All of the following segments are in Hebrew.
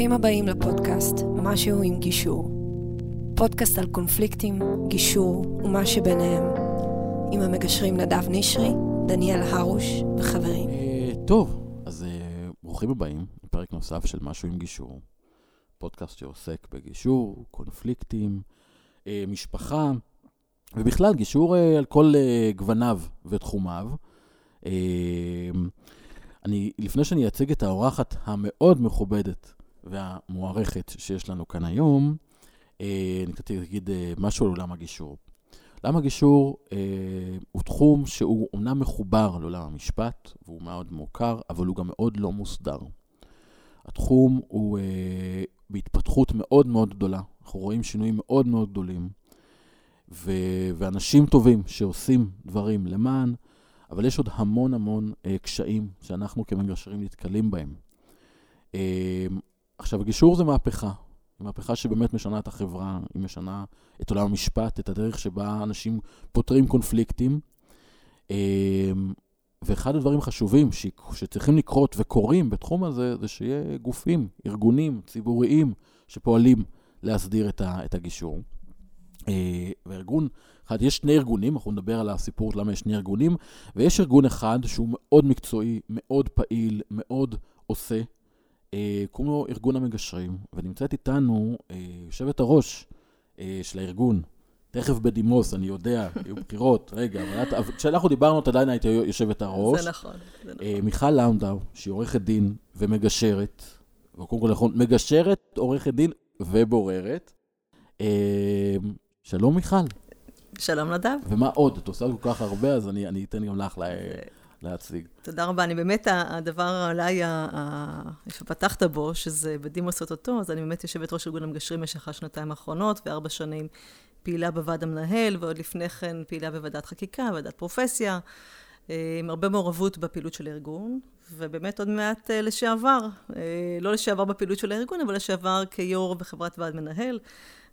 ברוכים הבאים לפודקאסט משהו עם גישור. פודקאסט על קונפליקטים, גישור ומה שביניהם. עם המגשרים נדב נשרי, דניאל הרוש וחברים. אה, טוב, אז אה, ברוכים הבאים לפרק נוסף של משהו עם גישור. פודקאסט שעוסק בגישור, קונפליקטים, אה, משפחה, ובכלל גישור על כל גווניו ותחומיו. אני, לפני שאני אציג את האורחת המאוד מכובדת והמוערכת שיש לנו כאן היום, אה, אני קצת אגיד אה, משהו על עולם הגישור. עולם הגישור אה, הוא תחום שהוא אומנם מחובר לעולם המשפט, והוא מאוד מוכר, אבל הוא גם מאוד לא מוסדר. התחום הוא בהתפתחות מאוד מאוד גדולה. אנחנו רואים שינויים מאוד מאוד גדולים, ו- ואנשים טובים שעושים דברים למען, אבל יש עוד המון המון קשיים שאנחנו כמגשרים נתקלים בהם. עכשיו, גישור זה מהפכה. מהפכה שבאמת משנה את החברה, היא משנה את עולם המשפט, את הדרך שבה אנשים פותרים קונפליקטים. אה, ואחד הדברים החשובים. שצריכים לקרות וקורים בתחום הזה, זה שיהיה גופים, ארגונים, ציבוריים, שפועלים להסדיר את. את הגישור. אה, וארגון אחד, יש שני ארגונים, אנחנו נדבר על הסיפור למה יש שני ארגונים, ויש ארגון אחד שהוא מאוד מקצועי, מאוד פעיל, מאוד עושה, קוראים לו ארגון המגשרים, ונמצאת איתנו אה, יושבת הראש אה, של הארגון, תכף בדימוס, אני יודע, היו בחירות, רגע, אבל כשאנחנו דיברנו, את עדיין היית יושבת הראש. זה נכון, זה נכון. מיכל לאונדאו, שהיא עורכת דין ומגשרת, וקודם כל נכון, מגשרת, עורכת דין ובוררת. שלום מיכל. שלום נדב. ומה עוד? את עושה כל כך הרבה, אז אני, אני אתן גם לך לה, להציג. תודה רבה. אני באמת, הדבר אולי שפתחת בו, שזה בדימוס אוטוטו, אז אני באמת יושבת ראש ארגון המגשרים במשך השנתיים האחרונות, וארבע שנים פעילה בוועד המנהל, ועוד לפני כן פעילה בוועדת חקיקה, ועדת פרופסיה, אה, עם הרבה מעורבות בפעילות של הארגון, ובאמת עוד מעט אה, לשעבר, אה, לא לשעבר בפעילות של הארגון, אבל לשעבר כיו"ר בחברת ועד מנהל.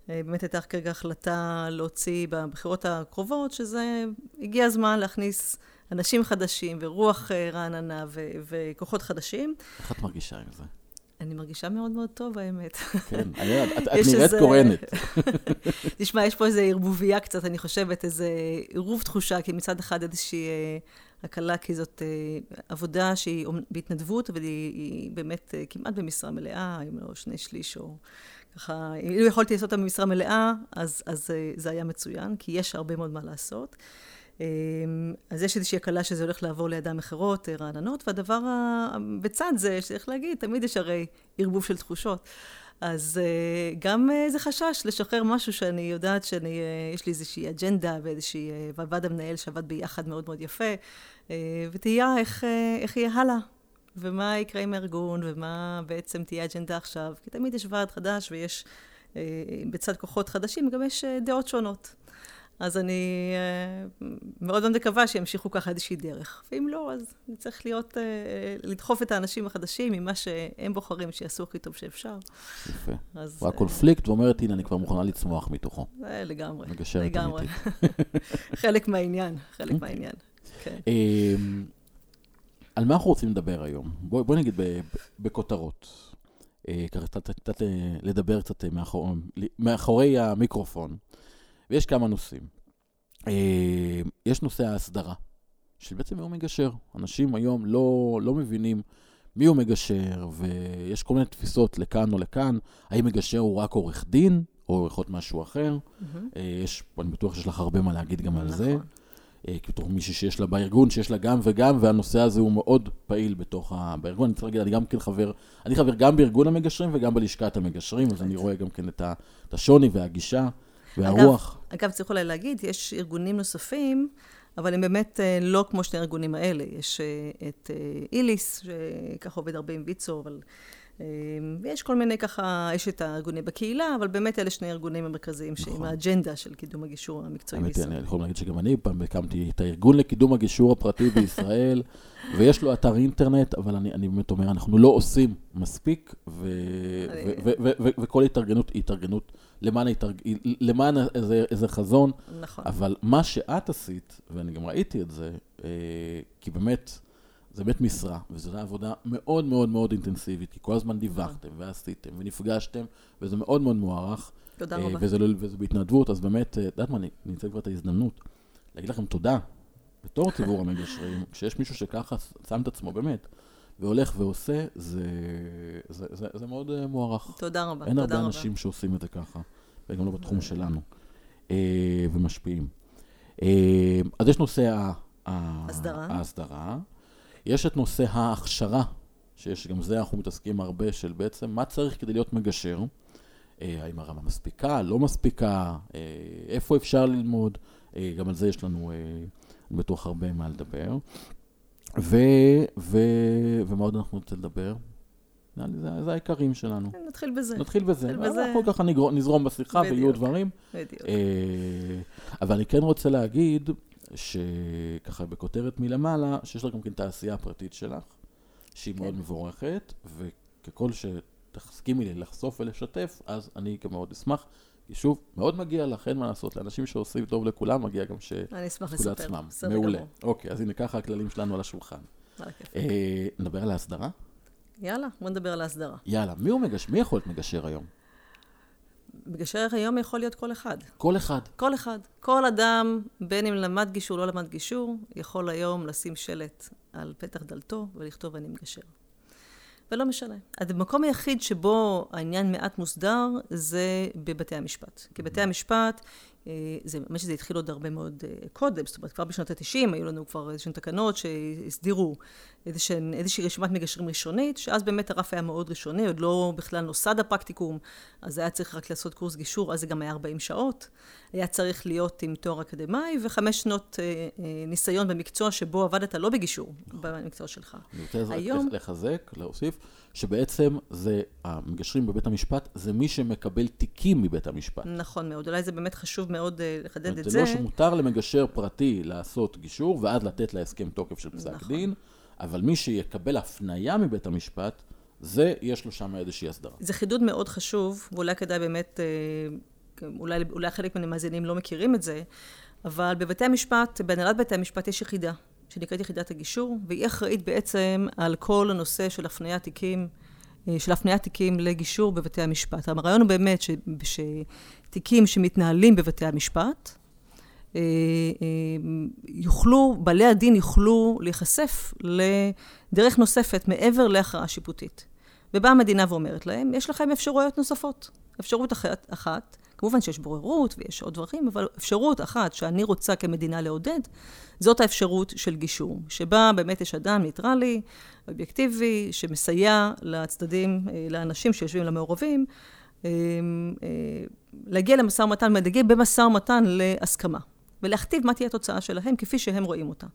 באמת הייתה כרגע החלטה להוציא בבחירות הקרובות, שזה הגיע הזמן להכניס אנשים חדשים ורוח אה, רעננה ו- וכוחות חדשים. איך את מרגישה עם זה? אני מרגישה מאוד מאוד טוב, האמת. כן, אני, את, את נראית קורנת. תשמע, יש פה איזו ערבוביה קצת, אני חושבת, איזה עירוב תחושה, כי מצד אחד איזושהי אה, הקלה, כי זאת עבודה שהיא בהתנדבות, אבל היא, באמת כמעט במשרה מלאה, אם לא שני שליש או... ככה, אם יכולתי לעשות אותה במשרה מלאה, אז, אז אה, זה היה מצוין, כי יש הרבה מאוד מה לעשות. אמ, אז יש איזושהי הקלה שזה הולך לעבור לידיים אחרות, אה, רעננות, והדבר ה... בצד זה, שצריך להגיד, תמיד יש הרי ערבוב של תחושות. אז אה, גם איזה חשש לשחרר משהו שאני יודעת שאני, יש לי איזושהי אג'נדה ואיזושהי ועד המנהל שעבד ביחד מאוד מאוד יפה, ותהייה איך, איך יהיה הלאה. ומה יקרה עם הארגון, ומה בעצם תהיה אג'נדה עכשיו. כי תמיד יש ועד חדש ויש, אה, בצד כוחות חדשים, גם יש אה, דעות שונות. אז אני אה, מאוד מאוד מקווה שימשיכו ככה איזושהי דרך. ואם לא, אז צריך להיות, לדחוף את האנשים החדשים ממה שהם בוחרים, שיעשו הכי טוב שאפשר. יפה. אז... והקונפליקט ואומרת, הנה, אני כבר מוכנה לצמוח מתוכו. לגמרי. מגשרת לגמרי. חלק מהעניין, חלק אוקיי. מהעניין. כן. אמ, על מה אנחנו רוצים לדבר היום? בואי בוא נגיד בכותרות. אה, ככה קצת, אה, לדבר קצת אה, מאחור, מאחורי המיקרופון. ויש כמה נושאים. יש נושא ההסדרה, שבעצם הוא מגשר. אנשים היום לא, לא מבינים מי הוא מגשר, ויש כל מיני תפיסות לכאן או לכאן. האם מגשר הוא רק עורך דין, או יכול להיות משהו אחר? Mm-hmm. יש, אני בטוח שיש לך הרבה מה להגיד גם על נכון. זה. אה, בתור מישהי שיש לה בארגון, שיש לה גם וגם, והנושא הזה הוא מאוד פעיל בתוך ה... בארגון. אני צריך להגיד, אני גם כן חבר, אני חבר גם בארגון המגשרים וגם בלשכת המגשרים, אז אני רואה גם כן את השוני והגישה והרוח. אגב, אגב, צריך אולי להגיד, יש ארגונים נוספים, אבל הם באמת אה, לא כמו שני הארגונים האלה. יש אה, את איליס, שככה עובד הרבה עם ויצו, אבל... ויש כל מיני ככה, יש את הארגונים בקהילה, אבל באמת אלה שני הארגונים המרכזיים נכון. שעם האג'נדה של קידום הגישור המקצועי בישראל. אני יכול להגיד שגם אני פעם הקמתי את הארגון לקידום הגישור הפרטי בישראל, ויש לו אתר אינטרנט, אבל אני, אני באמת אומר, אנחנו לא עושים מספיק, ו, אני... ו, ו, ו, ו, וכל התארגנות היא התארגנות למען, התארג... למען איזה, איזה חזון. נכון. אבל מה שאת עשית, ואני גם ראיתי את זה, אה, כי באמת, זה באמת משרה, וזו עבודה מאוד מאוד מאוד אינטנסיבית, כי כל הזמן דיווחתם ועשיתם ונפגשתם, וזה מאוד מאוד מוערך. תודה אה, רבה. וזה, לא- וזה בהתנדבות, אז באמת, אה, את יודעת מה, אני אני אנצל כבר את ההזדמנות להגיד לכם תודה, בתור ציבור המגשרים, כשיש מישהו שככה שם את עצמו באמת, והולך ועושה, זה, זה, זה, זה מאוד אה, מוערך. תודה רבה, אין תודה הרבה רבה. אנשים שעושים את זה ככה, וגם לא בתחום שלנו, אה, ומשפיעים. אה, אז יש נושא ה- ה- הסדרה. ההסדרה, יש את נושא ההכשרה, שיש גם זה אנחנו מתעסקים הרבה, של בעצם מה צריך כדי להיות מגשר, אה, האם הרמה מספיקה, לא מספיקה, אה, איפה אפשר ללמוד, אה, גם על זה יש לנו, אה, אני בטוח, הרבה מה לדבר. ו, ו, ומה עוד אנחנו רוצים לדבר? זה, זה העיקרים שלנו. נתחיל בזה. נתחיל בזה. נתחיל בזה. אנחנו ככה נגר- נזרום בשיחה ויהיו בדיוק. דברים. בדיוק. אה, אבל אני כן רוצה להגיד, שככה בכותרת מלמעלה, שיש לך גם כן תעשייה הפרטית שלך, שהיא כן. מאוד מבורכת, וככל שתסכימי לי לחשוף ולשתף, אז אני גם מאוד אשמח. שוב, מאוד מגיע לך, אין מה לעשות, לאנשים שעושים טוב לכולם, מגיע גם ש... אני אשמח לספר. בסדר מעולה. גמור. אוקיי, אז הנה ככה הכללים שלנו על השולחן. אה, נדבר על ההסדרה? יאללה, בוא נדבר על ההסדרה. יאללה, מי הוא מגשר? מי יכול להיות מגשר היום? מגשר היום יכול להיות כל אחד. כל אחד. כל אחד. כל אדם, בין אם למד גישור, לא למד גישור, יכול היום לשים שלט על פתח דלתו ולכתוב אני מגשר. ולא משנה. המקום היחיד שבו העניין מעט מוסדר זה בבתי המשפט. כי בתי המשפט, אה, זה ממש זה התחיל עוד הרבה מאוד אה, קודם, זאת אומרת כבר בשנות ה-90 היו לנו כבר איזשהן תקנות שהסדירו איזשהן, איזושהי רשימת מגשרים ראשונית, שאז באמת הרף היה מאוד ראשוני, עוד לא בכלל נוסד הפרקטיקום, אז היה צריך רק לעשות קורס גישור, אז זה גם היה 40 שעות. היה צריך להיות עם תואר אקדמאי וחמש שנות אה, אה, ניסיון במקצוע שבו עבדת לא בגישור, במקצוע שלך. אני רוצה היום- לחזק, להוסיף, שבעצם זה, המגשרים בבית המשפט, זה מי שמקבל תיקים מבית המשפט. נכון מאוד, אולי זה באמת חשוב מאוד אה, לחדד את זה. זה לא שמותר למגשר פרטי לעשות גישור, ואז לתת להסכם תוקף של פסק נכון. דין, אבל מי שיקבל הפניה מבית המשפט, זה, יש לו שם איזושהי הסדרה. זה חידוד מאוד חשוב, ואולי כדאי באמת, אה, אולי, אולי חלק מהמאזינים לא מכירים את זה, אבל בבתי המשפט, בהנהלת בתי המשפט יש יחידה, שנקראת יחידת הגישור, והיא אחראית בעצם על כל הנושא של הפניית תיקים, של הפניית תיקים לגישור בבתי המשפט. הרעיון הוא באמת ש, שתיקים שמתנהלים בבתי המשפט, אה, אה, יוכלו, בעלי הדין יוכלו להיחשף לדרך נוספת מעבר להכרעה שיפוטית. ובאה המדינה ואומרת להם, יש לכם אפשרויות נוספות. אפשרות אחת, אחת, כמובן שיש בוררות ויש עוד דברים, אבל אפשרות אחת שאני רוצה כמדינה לעודד, זאת האפשרות של גישור, שבה באמת יש אדם ניטרלי, אובייקטיבי, שמסייע לצדדים, אה, לאנשים שיושבים למעורבים, אה, אה, להגיע למשא ומתן, להגיע במשא ומתן להסכמה, ולהכתיב מה תהיה התוצאה שלהם כפי שהם רואים אותה.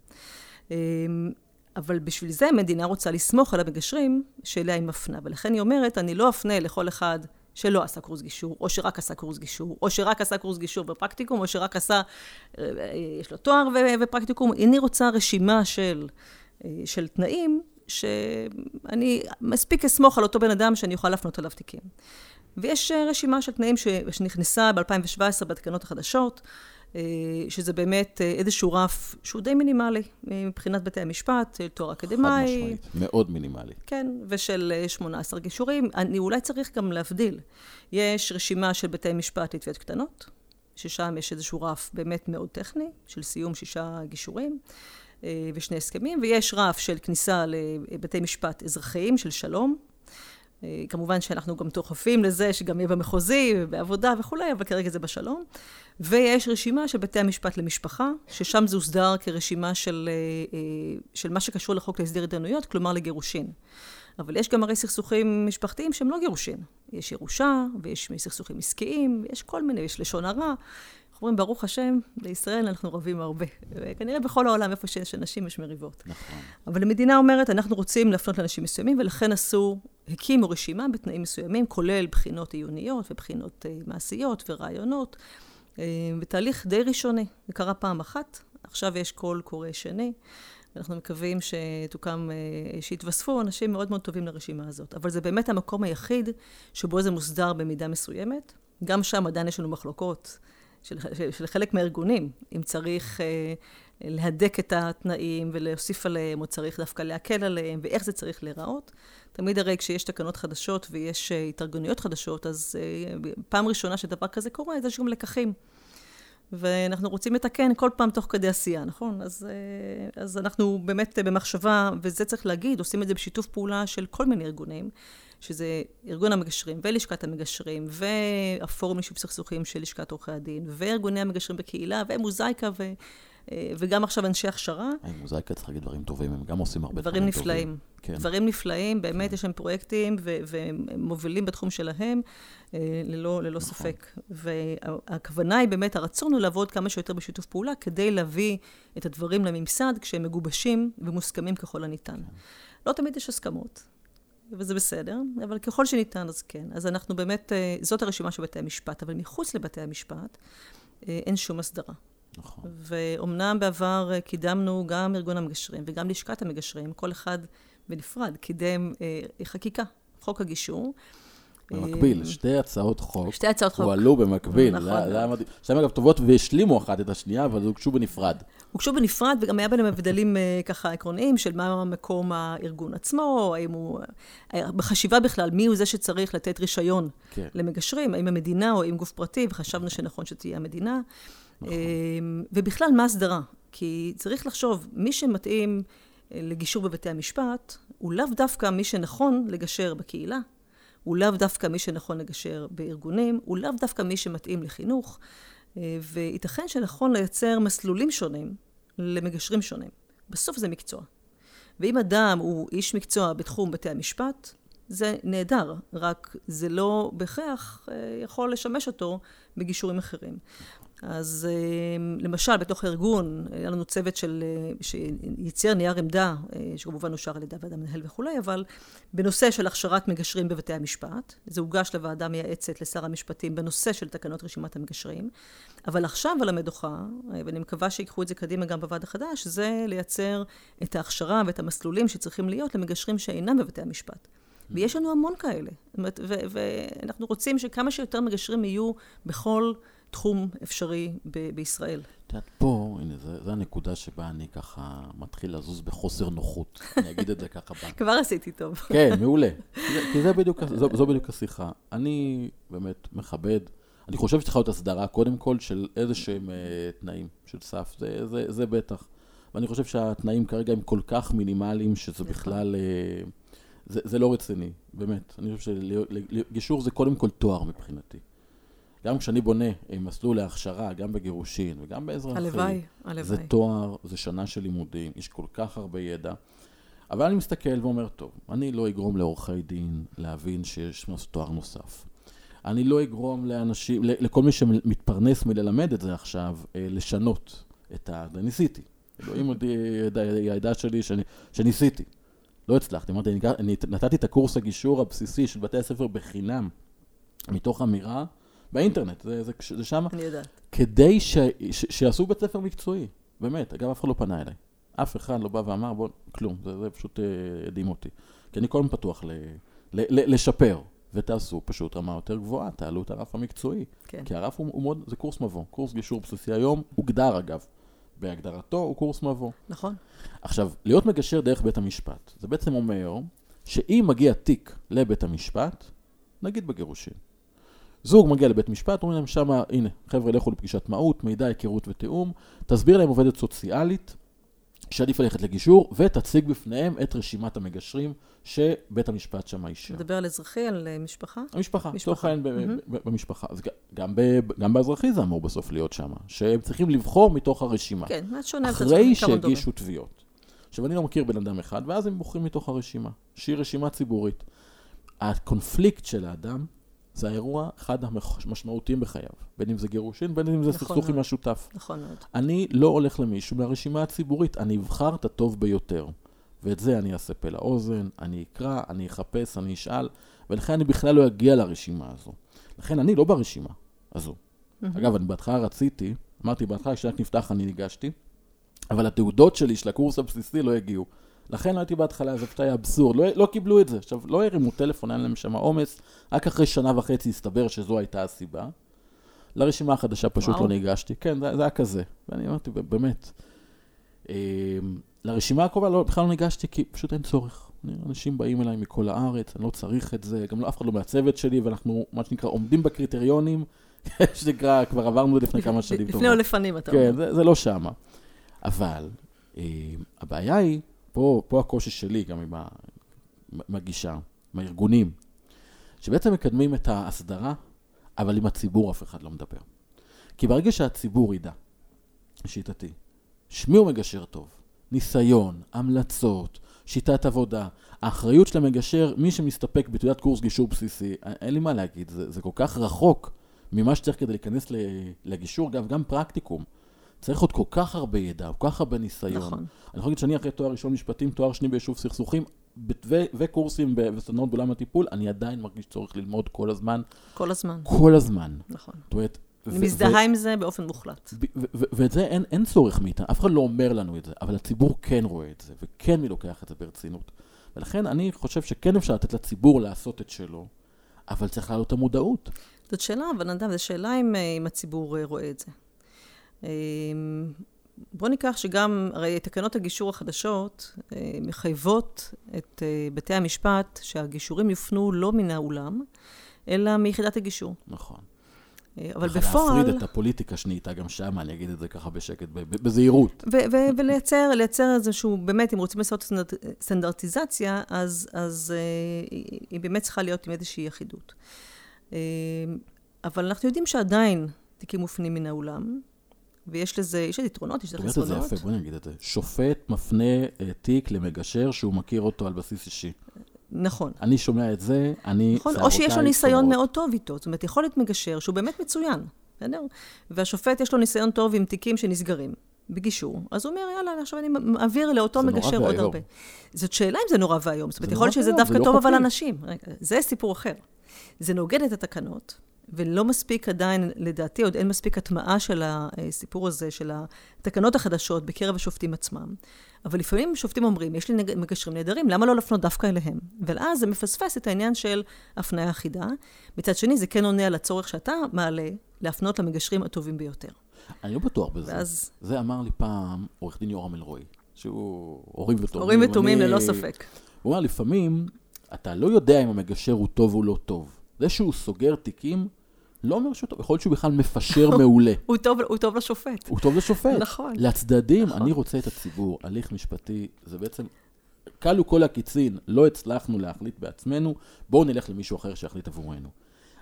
אבל בשביל זה המדינה רוצה לסמוך על המגשרים שאליה היא מפנה. ולכן היא אומרת, אני לא אפנה לכל אחד שלא עשה קורס גישור, או שרק עשה קורס גישור, או שרק עשה קורס גישור ופרקטיקום, או שרק עשה, אה, יש לו תואר ופרקטיקום. אני רוצה רשימה של, אה, של תנאים, שאני מספיק אסמוך על אותו בן אדם שאני יכולה להפנות עליו תיקים. ויש אה, רשימה של תנאים שנכנסה ב-2017 בתקנות החדשות, אה, שזה באמת אה, איזשהו רף שהוא די מינימלי אה, מבחינת בתי המשפט, אה, תואר חד אקדמאי. משמעית, מאוד מינימלי. כן, ושל אה, 18 גישורים. אני אולי צריך גם להבדיל. יש רשימה של בתי משפט לתביעות קטנות, ששם יש איזשהו רף באמת מאוד טכני, של סיום שישה גישורים אה, ושני הסכמים, ויש רף של כניסה לבתי משפט אזרחיים של שלום. אה, כמובן שאנחנו גם דוחפים לזה שגם יהיה במחוזי ובעבודה וכולי, אבל כרגע זה בשלום. ויש רשימה של בתי המשפט למשפחה, ששם זה הוסדר כרשימה של, אה, אה, של מה שקשור לחוק להסדר התדיינויות, כלומר לגירושין. אבל יש גם הרי סכסוכים משפחתיים שהם לא גירושין. יש ירושה, ויש סכסוכים עסקיים, ויש כל מיני, יש לשון הרע. אנחנו אומרים, ברוך השם, לישראל אנחנו רבים הרבה. וכנראה בכל העולם, איפה שיש אנשים, יש מריבות. נכון. אבל המדינה אומרת, אנחנו רוצים להפנות לאנשים מסוימים, ולכן עשו, הקימו רשימה בתנאים מסוימים, כולל בחינות עיוניות ובחינות אה, מעשיות ורעיונות, אה, בתהליך די ראשוני. זה קרה פעם אחת, עכשיו יש קול קורא שני. אנחנו מקווים שתוקם, אה, שיתווספו אנשים מאוד מאוד טובים לרשימה הזאת. אבל זה באמת המקום היחיד שבו זה מוסדר במידה מסוימת. גם שם עדיין יש לנו מחלוקות של, של, של חלק מהארגונים, אם צריך אה, להדק את התנאים ולהוסיף עליהם, או צריך דווקא להקל עליהם, ואיך זה צריך להיראות. תמיד הרי כשיש תקנות חדשות ויש אה, התארגנויות חדשות, אז אה, פעם ראשונה שדבר כזה קורה, אז יש גם לקחים. ואנחנו רוצים לתקן כל פעם תוך כדי עשייה, נכון? אז, אה, אז אנחנו באמת במחשבה, וזה צריך להגיד, עושים את זה בשיתוף פעולה של כל מיני ארגונים, שזה ארגון המגשרים ולשכת המגשרים, והפורום לשיתוף סכסוכים של לשכת עורכי הדין, וארגוני המגשרים בקהילה, ומוזייקה, ו... אה, וגם עכשיו אנשי הכשרה. היי, מוזייקה צריך להגיד דברים טובים, הם גם עושים הרבה דברים, דברים נפלאים. כן. דברים נפלאים, באמת כן. יש להם פרויקטים, והם מובילים בתחום שלהם, אה, ללא, ללא נכון. ספק. והכוונה היא באמת, הרצון הוא לעבוד כמה שיותר בשיתוף פעולה, כדי להביא את הדברים לממסד כשהם מגובשים ומוסכמים ככל הניתן. כן. לא תמיד יש הסכמות. וזה בסדר, אבל ככל שניתן אז כן. אז אנחנו באמת, אה, זאת הרשימה של בתי המשפט, אבל מחוץ לבתי המשפט אין שום הסדרה. נכון. ואומנם בעבר אה, קידמנו גם ארגון המגשרים וגם לשכת המגשרים, כל אחד בנפרד קידם אה, חקיקה, חוק הגישור. במקביל, אה, שתי הצעות חוק. שתי הצעות חוק. הועלו במקביל. נכון. מדהים. שתיים אגב טובות והשלימו אחת את השנייה, אבל הוגשו בנפרד. הוגשו בנפרד, וגם היה ביניהם הבדלים אה, ככה עקרוניים של מה מקום הארגון עצמו, האם הוא... בחשיבה בכלל, מי הוא זה שצריך לתת רישיון כן. למגשרים, האם המדינה או האם גוף פרטי, וחשבנו שנכון שתהיה המדינה. נכון. אמ, ובכלל, מה הסדרה? כי צריך לחשוב, מי שמתאים אה, לגישור בבתי המשפט, הוא לאו דווקא מי שנכון לגשר בקהילה, הוא לאו דווקא מי שנכון לגשר בארגונים, הוא לאו דווקא מי שמתאים לחינוך, אה, וייתכן שנכון לייצר מסלולים שונים למגשרים שונים. בסוף זה מקצוע. ואם אדם הוא איש מקצוע בתחום בתי המשפט, זה נהדר, רק זה לא בהכרח אה, יכול לשמש אותו בגישורים אחרים. אז אה, למשל, בתוך הארגון, היה לנו צוות של, אה, שייצר נייר עמדה, שכמובן אושר על ידי הוועדה המנהל וכולי, אבל בנושא של הכשרת מגשרים בבתי המשפט, זה הוגש לוועדה מייעצת לשר המשפטים בנושא של תקנות רשימת המגשרים, אבל עכשיו על המדוכה, ואני מקווה שיקחו את זה קדימה גם בוועד החדש, זה לייצר את ההכשרה ואת המסלולים שצריכים להיות למגשרים שאינם בבתי המשפט. ויש לנו המון כאלה. ואנחנו רוצים שכמה שיותר מגשרים יהיו בכל... תחום אפשרי ב- בישראל. את יודעת, פה, הנה, זו הנקודה שבה אני ככה מתחיל לזוז בחוסר נוחות. אני אגיד את זה ככה. כבר עשיתי טוב. כן, מעולה. כי זה בדיוק, זו, זו בדיוק השיחה. אני באמת מכבד, אני חושב שצריכה להיות הסדרה, קודם כל, של איזה שהם uh, תנאים של סף, זה, זה, זה בטח. ואני חושב שהתנאים כרגע הם כל כך מינימליים, שזה נכון. בכלל, uh, זה, זה לא רציני, באמת. אני חושב שגישור זה קודם כל תואר מבחינתי. גם כשאני בונה מסלול להכשרה, גם בגירושין וגם באזרחי, הלוואי, הלוואי. זה תואר, זה שנה של לימודים, יש כל כך הרבה ידע. אבל אני מסתכל ואומר, טוב, אני לא אגרום לעורכי דין להבין שיש תואר נוסף. אני לא אגרום לאנשים, לכל מי שמתפרנס מללמד את זה עכשיו, אה, לשנות את ה... ניסיתי. אלוהים עוד העדה שלי שאני, שניסיתי. לא הצלחתי. אמרתי, אני נתתי את הקורס הגישור הבסיסי של בתי הספר בחינם, מתוך אמירה באינטרנט, זה, זה, זה שם. אני יודעת. כדי ש, ש, שיעשו בית ספר מקצועי, באמת. אגב, אף אחד לא פנה אליי. אף אחד לא בא ואמר, בוא, כלום, זה, זה פשוט אה, הדהים אותי. כי אני כל הזמן פתוח ל, ל, ל, לשפר, ותעשו פשוט רמה יותר גבוהה, תעלו את הרף המקצועי. כן. כי הרף הוא, הוא מאוד, זה קורס מבוא. קורס גישור בסיסי היום, הוגדר אגב. בהגדרתו הוא קורס מבוא. נכון. עכשיו, להיות מגשר דרך בית המשפט, זה בעצם אומר שאם מגיע תיק לבית המשפט, נגיד בגירושין, זוג מגיע לבית משפט, אומרים להם שמה, הנה, חבר'ה, לכו לפגישת מהות, מידע, היכרות ותיאום, תסביר להם עובדת סוציאלית, שעדיף ללכת לגישור, ותציג בפניהם את רשימת המגשרים שבית המשפט שמה אישר. מדבר על אזרחי, על אה, משפחה? המשפחה, לצורך העניין. במשפחה. אז גם, גם באזרחי זה אמור בסוף להיות שמה, שהם צריכים לבחור מתוך הרשימה. כן, מה שונה? אחרי שהגישו תביעות. עכשיו, אני לא מכיר בן אדם אחד, ואז הם בוחרים מתוך הרשימה, שהיא רשימה ציבורית. הקונפליקט של האדם זה האירוע אחד המשמעותיים בחייו. בין אם זה גירושין, בין אם זה נכון סכסוך עם השותף. נכון מאוד. אני לא הולך למישהו מהרשימה הציבורית, אני אבחר את הטוב ביותר. ואת זה אני אעשה פה לאוזן, אני אקרא, אני אחפש, אני אשאל, ולכן אני בכלל לא אגיע לרשימה הזו. לכן אני לא ברשימה הזו. Mm-hmm. אגב, אני בהתחלה רציתי, אמרתי בהתחלה, כשרק נפתח אני ניגשתי, אבל התעודות שלי של הקורס הבסיסי לא הגיעו. לכן לא הייתי בהתחלה, זה פשוט היה אבסורד, לא, לא קיבלו את זה. עכשיו, לא הרימו טלפון, היה להם שם עומס, רק אחרי שנה וחצי הסתבר שזו הייתה הסיבה. לרשימה החדשה פשוט וואו. לא ניגשתי, כן, זה, זה היה כזה. ואני אמרתי, באמת, אה, לרשימה הקרובה לא, בכלל לא ניגשתי, כי פשוט אין צורך. אנשים באים אליי מכל הארץ, אני לא צריך את זה, גם לא אף אחד לא מהצוות שלי, ואנחנו, מה שנקרא, עומדים בקריטריונים, שנקרא, כבר עברנו לפני כמה שנים לפני או לפנים, אתה אומר. כן, זה, זה לא שמה. אבל אה, הבעיה היא, פה, פה הקושי שלי, גם עם, הגישה, עם הארגונים, שבעצם מקדמים את ההסדרה, אבל עם הציבור אף אחד לא מדבר. כי ברגע שהציבור ידע, לשיטתי, שמי הוא מגשר טוב, ניסיון, המלצות, שיטת עבודה, האחריות של המגשר, מי שמסתפק בתעודת קורס גישור בסיסי, אין לי מה להגיד, זה, זה כל כך רחוק ממה שצריך כדי להיכנס לגישור, אגב, גם פרקטיקום. צריך עוד כל כך הרבה ידע, כל כך הרבה ניסיון. נכון. אני יכול להגיד שאני אחרי תואר ראשון משפטים, תואר שני ביישוב סכסוכים, ו- וקורסים וסדנאות בעולם הטיפול, אני עדיין מרגיש צורך ללמוד כל הזמן. כל הזמן. כל הזמן. נכון. זאת אומרת... אני מזדהה עם זה באופן מוחלט. ואת זה אין, אין צורך מאיתנו, אף אחד לא אומר לנו את זה, אבל הציבור כן רואה את זה, וכן מי לוקח את זה ברצינות. ולכן אני חושב שכן אפשר לתת לציבור לעשות את שלו, אבל צריך להעלות את המודעות. זאת שאלה, אבל נדב, זו שאלה אם, אה, אם הציבור אה, רואה את זה. אה, בואו ניקח שגם, הרי תקנות הגישור החדשות מחייבות את בתי המשפט שהגישורים יופנו לא מן האולם, אלא מיחידת הגישור. נכון. אבל בפועל... להפריד את הפוליטיקה שנהייתה גם שם, אני אגיד את זה ככה בשקט, בזהירות. ולייצר, לייצר איזשהו, באמת, אם רוצים לעשות סטנדרטיזציה, אז, אז היא באמת צריכה להיות עם איזושהי אחידות. אבל אנחנו יודעים שעדיין תיקים מופנים מן האולם, ויש לזה, יש לזה יתרונות, יש לזה חסרונות. את זה יפה, בואי נגיד את זה. שופט מפנה אה, תיק למגשר שהוא מכיר אותו על בסיס אישי. נכון. אני שומע את זה, אני... נכון, או שיש לו ניסיון מאוד טוב איתו. זאת אומרת, יכול להיות מגשר שהוא באמת מצוין, בסדר? והשופט יש לו ניסיון טוב עם תיקים שנסגרים. בגישור, אז הוא אומר, יאללה, עכשיו אני מעביר לאותו מגשר עוד הרבה. זאת שאלה אם זה נורא ואיום. זאת אומרת, יכול להיות שזה דווקא טוב, אבל אנשים. רגע, זה סיפור אחר. זה נוגד את התקנות, ולא מספיק עדיין, לדעתי, עוד אין מספיק הטמעה של הסיפור הזה, של התקנות החדשות בקרב השופטים עצמם. אבל לפעמים שופטים אומרים, יש לי מגשרים נהדרים, למה לא לפנות דווקא אליהם? ואז זה מפספס את העניין של הפניה אחידה. מצד שני, זה כן עונה על הצורך שאתה מעלה להפנות למגשרים הטובים ביותר. אני לא בטוח בזה. ואז... זה אמר לי פעם עורך דין יורם אלרועי, שהוא הורים ותומים. הורים ותומים ללא ספק. הוא אמר, לפעמים אתה לא יודע אם המגשר הוא טוב או לא טוב. זה שהוא סוגר תיקים, לא אומר שהוא טוב, יכול להיות שהוא בכלל מפשר מעולה. הוא, טוב, הוא טוב לשופט. הוא טוב לשופט. נכון. לצדדים, נכון. אני רוצה את הציבור, הליך משפטי, זה בעצם, כלו כל הקיצין, לא הצלחנו להחליט בעצמנו, בואו נלך למישהו אחר שיחליט עבורנו.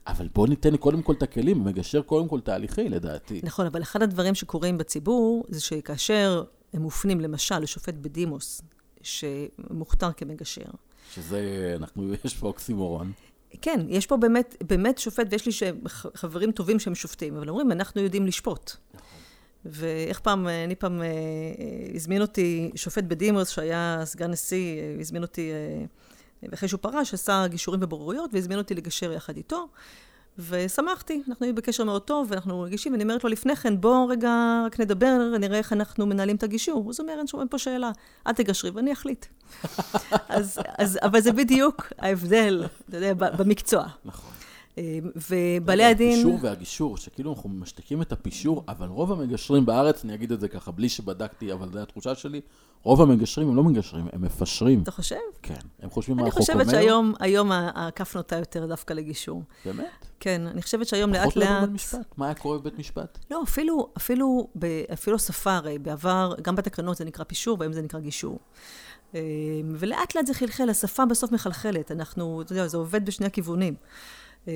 אבל בואו ניתן קודם כל את הכלים, מגשר קודם כל תהליכי, לדעתי. נכון, אבל אחד הדברים שקורים בציבור, זה שכאשר הם מופנים, למשל, לשופט בדימוס, שמוכתר כמגשר. שזה, אנחנו, יש פה אוקסימורון. כן, יש פה באמת, באמת שופט, ויש לי חברים טובים שהם שופטים, אבל אומרים, אנחנו יודעים לשפוט. ואיך פעם, אני פעם, אה, הזמין אותי שופט בדימוס, שהיה סגן נשיא, אה, הזמין אותי, אה, אחרי שהוא פרש, עשה גישורים ובוררויות, והזמין אותי לגשר יחד איתו. ושמחתי, אנחנו היינו בקשר מאוד טוב, ואנחנו רגישים, ואני אומרת לו לפני כן, בוא רגע רק נדבר, נראה איך אנחנו מנהלים את הגישור. אז הוא אומר, אין שום פה שאלה, אל תגשרי ואני אחליט. אז, אז, אבל זה בדיוק ההבדל, אתה יודע, במקצוע. נכון. ובעלי הדין... הפישור והגישור, שכאילו אנחנו משתיקים את הפישור, אבל רוב המגשרים בארץ, אני אגיד את זה ככה, בלי שבדקתי, אבל זו התחושה שלי, רוב המגשרים הם לא מגשרים, הם מפשרים. אתה חושב? כן. הם חושבים מה החוק אומר. אני חושבת שהיום הכף נוטה יותר דווקא לגישור. באמת? כן, אני חושבת שהיום לאט לאט... פחות לא בבית משפט. מה היה קורה בבית משפט? לא, אפילו, אפילו, אפילו שפה, הרי בעבר, גם בתקנות זה נקרא פישור, והיום זה נקרא גישור. אה, ולאט לאט זה חלחל, השפה בסוף מחלחלת. אנחנו, אתה יודע, זה עובד בשני הכיוונים. אה,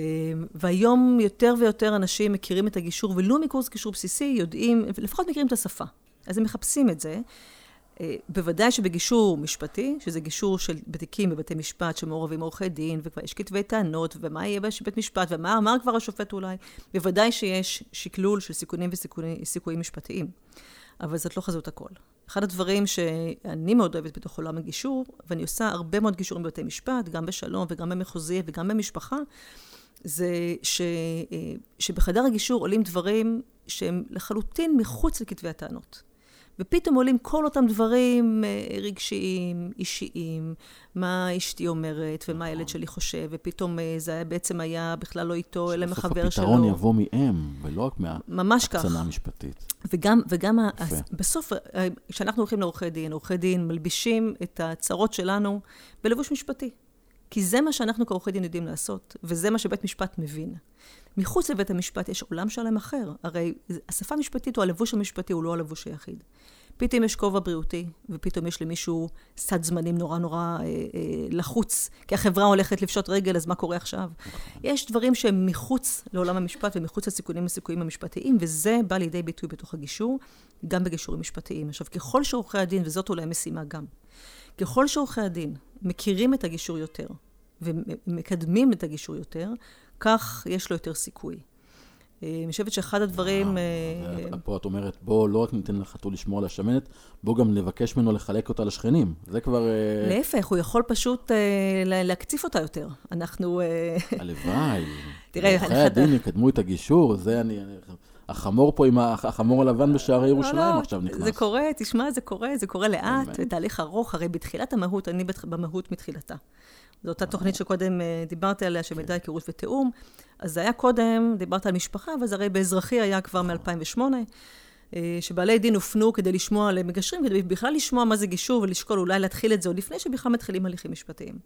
והיום יותר ויותר אנשים מכירים את הגישור, ולו מקורס גישור בסיסי, יודעים, לפחות מכירים את השפה. אז הם מחפשים את זה. אה, בוודאי שבגישור משפטי, שזה גישור של בתיקים בבתי משפט שמעורבים עורכי דין, וכבר יש כתבי טענות, ומה יהיה בבית משפט, ומה אמר כבר השופט אולי, בוודאי שיש שקלול של סיכונים וסיכויים משפטיים. אבל זאת לא חזות הכל. אחד הדברים שאני מאוד אוהבת בתוך עולם הגישור, ואני עושה הרבה מאוד גישורים בבתי משפט, גם בשלום וגם במחוזי וגם במשפחה, זה ש, אה, שבחדר הגישור עולים דברים שהם לחלוטין מחוץ לכתבי הטענות. ופתאום עולים כל אותם דברים אה, רגשיים, אישיים, מה אשתי אומרת, ומה הילד שלי חושב, ופתאום אה, זה היה, בעצם היה בכלל לא איתו, אלא מחבר שלו. בסוף הפתרון יבוא מהם, ולא רק מההקצנה המשפטית. וגם, וגם בסוף, אה, כשאנחנו הולכים לעורכי דין, עורכי דין מלבישים את הצרות שלנו בלבוש משפטי. כי זה מה שאנחנו כעורכי דין יודעים לעשות, וזה מה שבית משפט מבין. מחוץ לבית המשפט יש עולם שלם אחר. הרי השפה המשפטית או הלבוש המשפטי הוא לא הלבוש היחיד. פתאום יש כובע בריאותי, ופתאום יש למישהו סד זמנים נורא נורא אה, אה, לחוץ, כי החברה הולכת לפשוט רגל, אז מה קורה עכשיו? יש דברים שהם מחוץ לעולם המשפט ומחוץ לסיכונים וסיכויים המשפטיים, וזה בא לידי ביטוי בתוך הגישור, גם בגישורים משפטיים. עכשיו, ככל שעורכי הדין, וזאת אולי משימה גם, ככל שעורכי הדין מכירים את הגישור יותר, ומקדמים את הגישור יותר, כך יש לו יותר סיכוי. אה, אני חושבת שאחד הדברים... אה, פה את אומרת, בוא לא רק ניתן לחתול לשמור על השמנת, בוא גם נבקש ממנו לחלק אותה לשכנים. זה כבר... אה, להפך, הוא יכול פשוט להקציף אותה יותר. אנחנו... הלוואי. תראה, עורכי הדין יקדמו את הגישור, זה אני... החמור פה עם החמור הלבן בשערי ירושלים לא, לא, עכשיו נכנס. זה קורה, תשמע, זה קורה, זה קורה לאט, זה תהליך ארוך, הרי בתחילת המהות, אני במהות מתחילתה. זו אותה תוכנית שקודם אה, דיברתי עליה, של מידע, היכרות ותיאום. אז זה היה קודם, דיברת על משפחה, אבל זה הרי באזרחי היה כבר מ-2008, אה, שבעלי דין הופנו כדי לשמוע למגשרים, כדי בכלל לשמוע מה זה גישור ולשקול אולי להתחיל את זה עוד לפני שבכלל מתחילים הליכים משפטיים.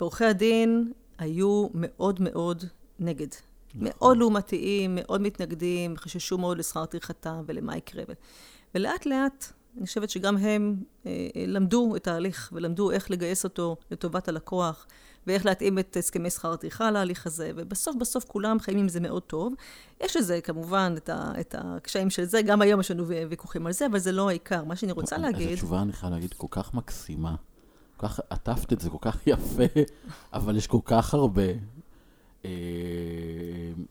ועורכי הדין היו מאוד מאוד נגד. נכון. מאוד לעומתיים, מאוד מתנגדים, חששו מאוד לשכר טרחתם ולמה יקרה. ולאט לאט אני חושבת שגם הם אה, למדו את ההליך ולמדו איך לגייס אותו לטובת הלקוח ואיך להתאים את הסכמי שכר הטרחה להליך הזה, ובסוף בסוף כולם חיים עם זה מאוד טוב. יש לזה כמובן את, ה, את הקשיים של זה, גם היום יש לנו ויכוחים על זה, אבל זה לא העיקר. מה שאני רוצה להגיד... איזו תשובה אני חייב להגיד כל כך מקסימה. כל כך עטפת את זה כל כך יפה, אבל יש כל כך הרבה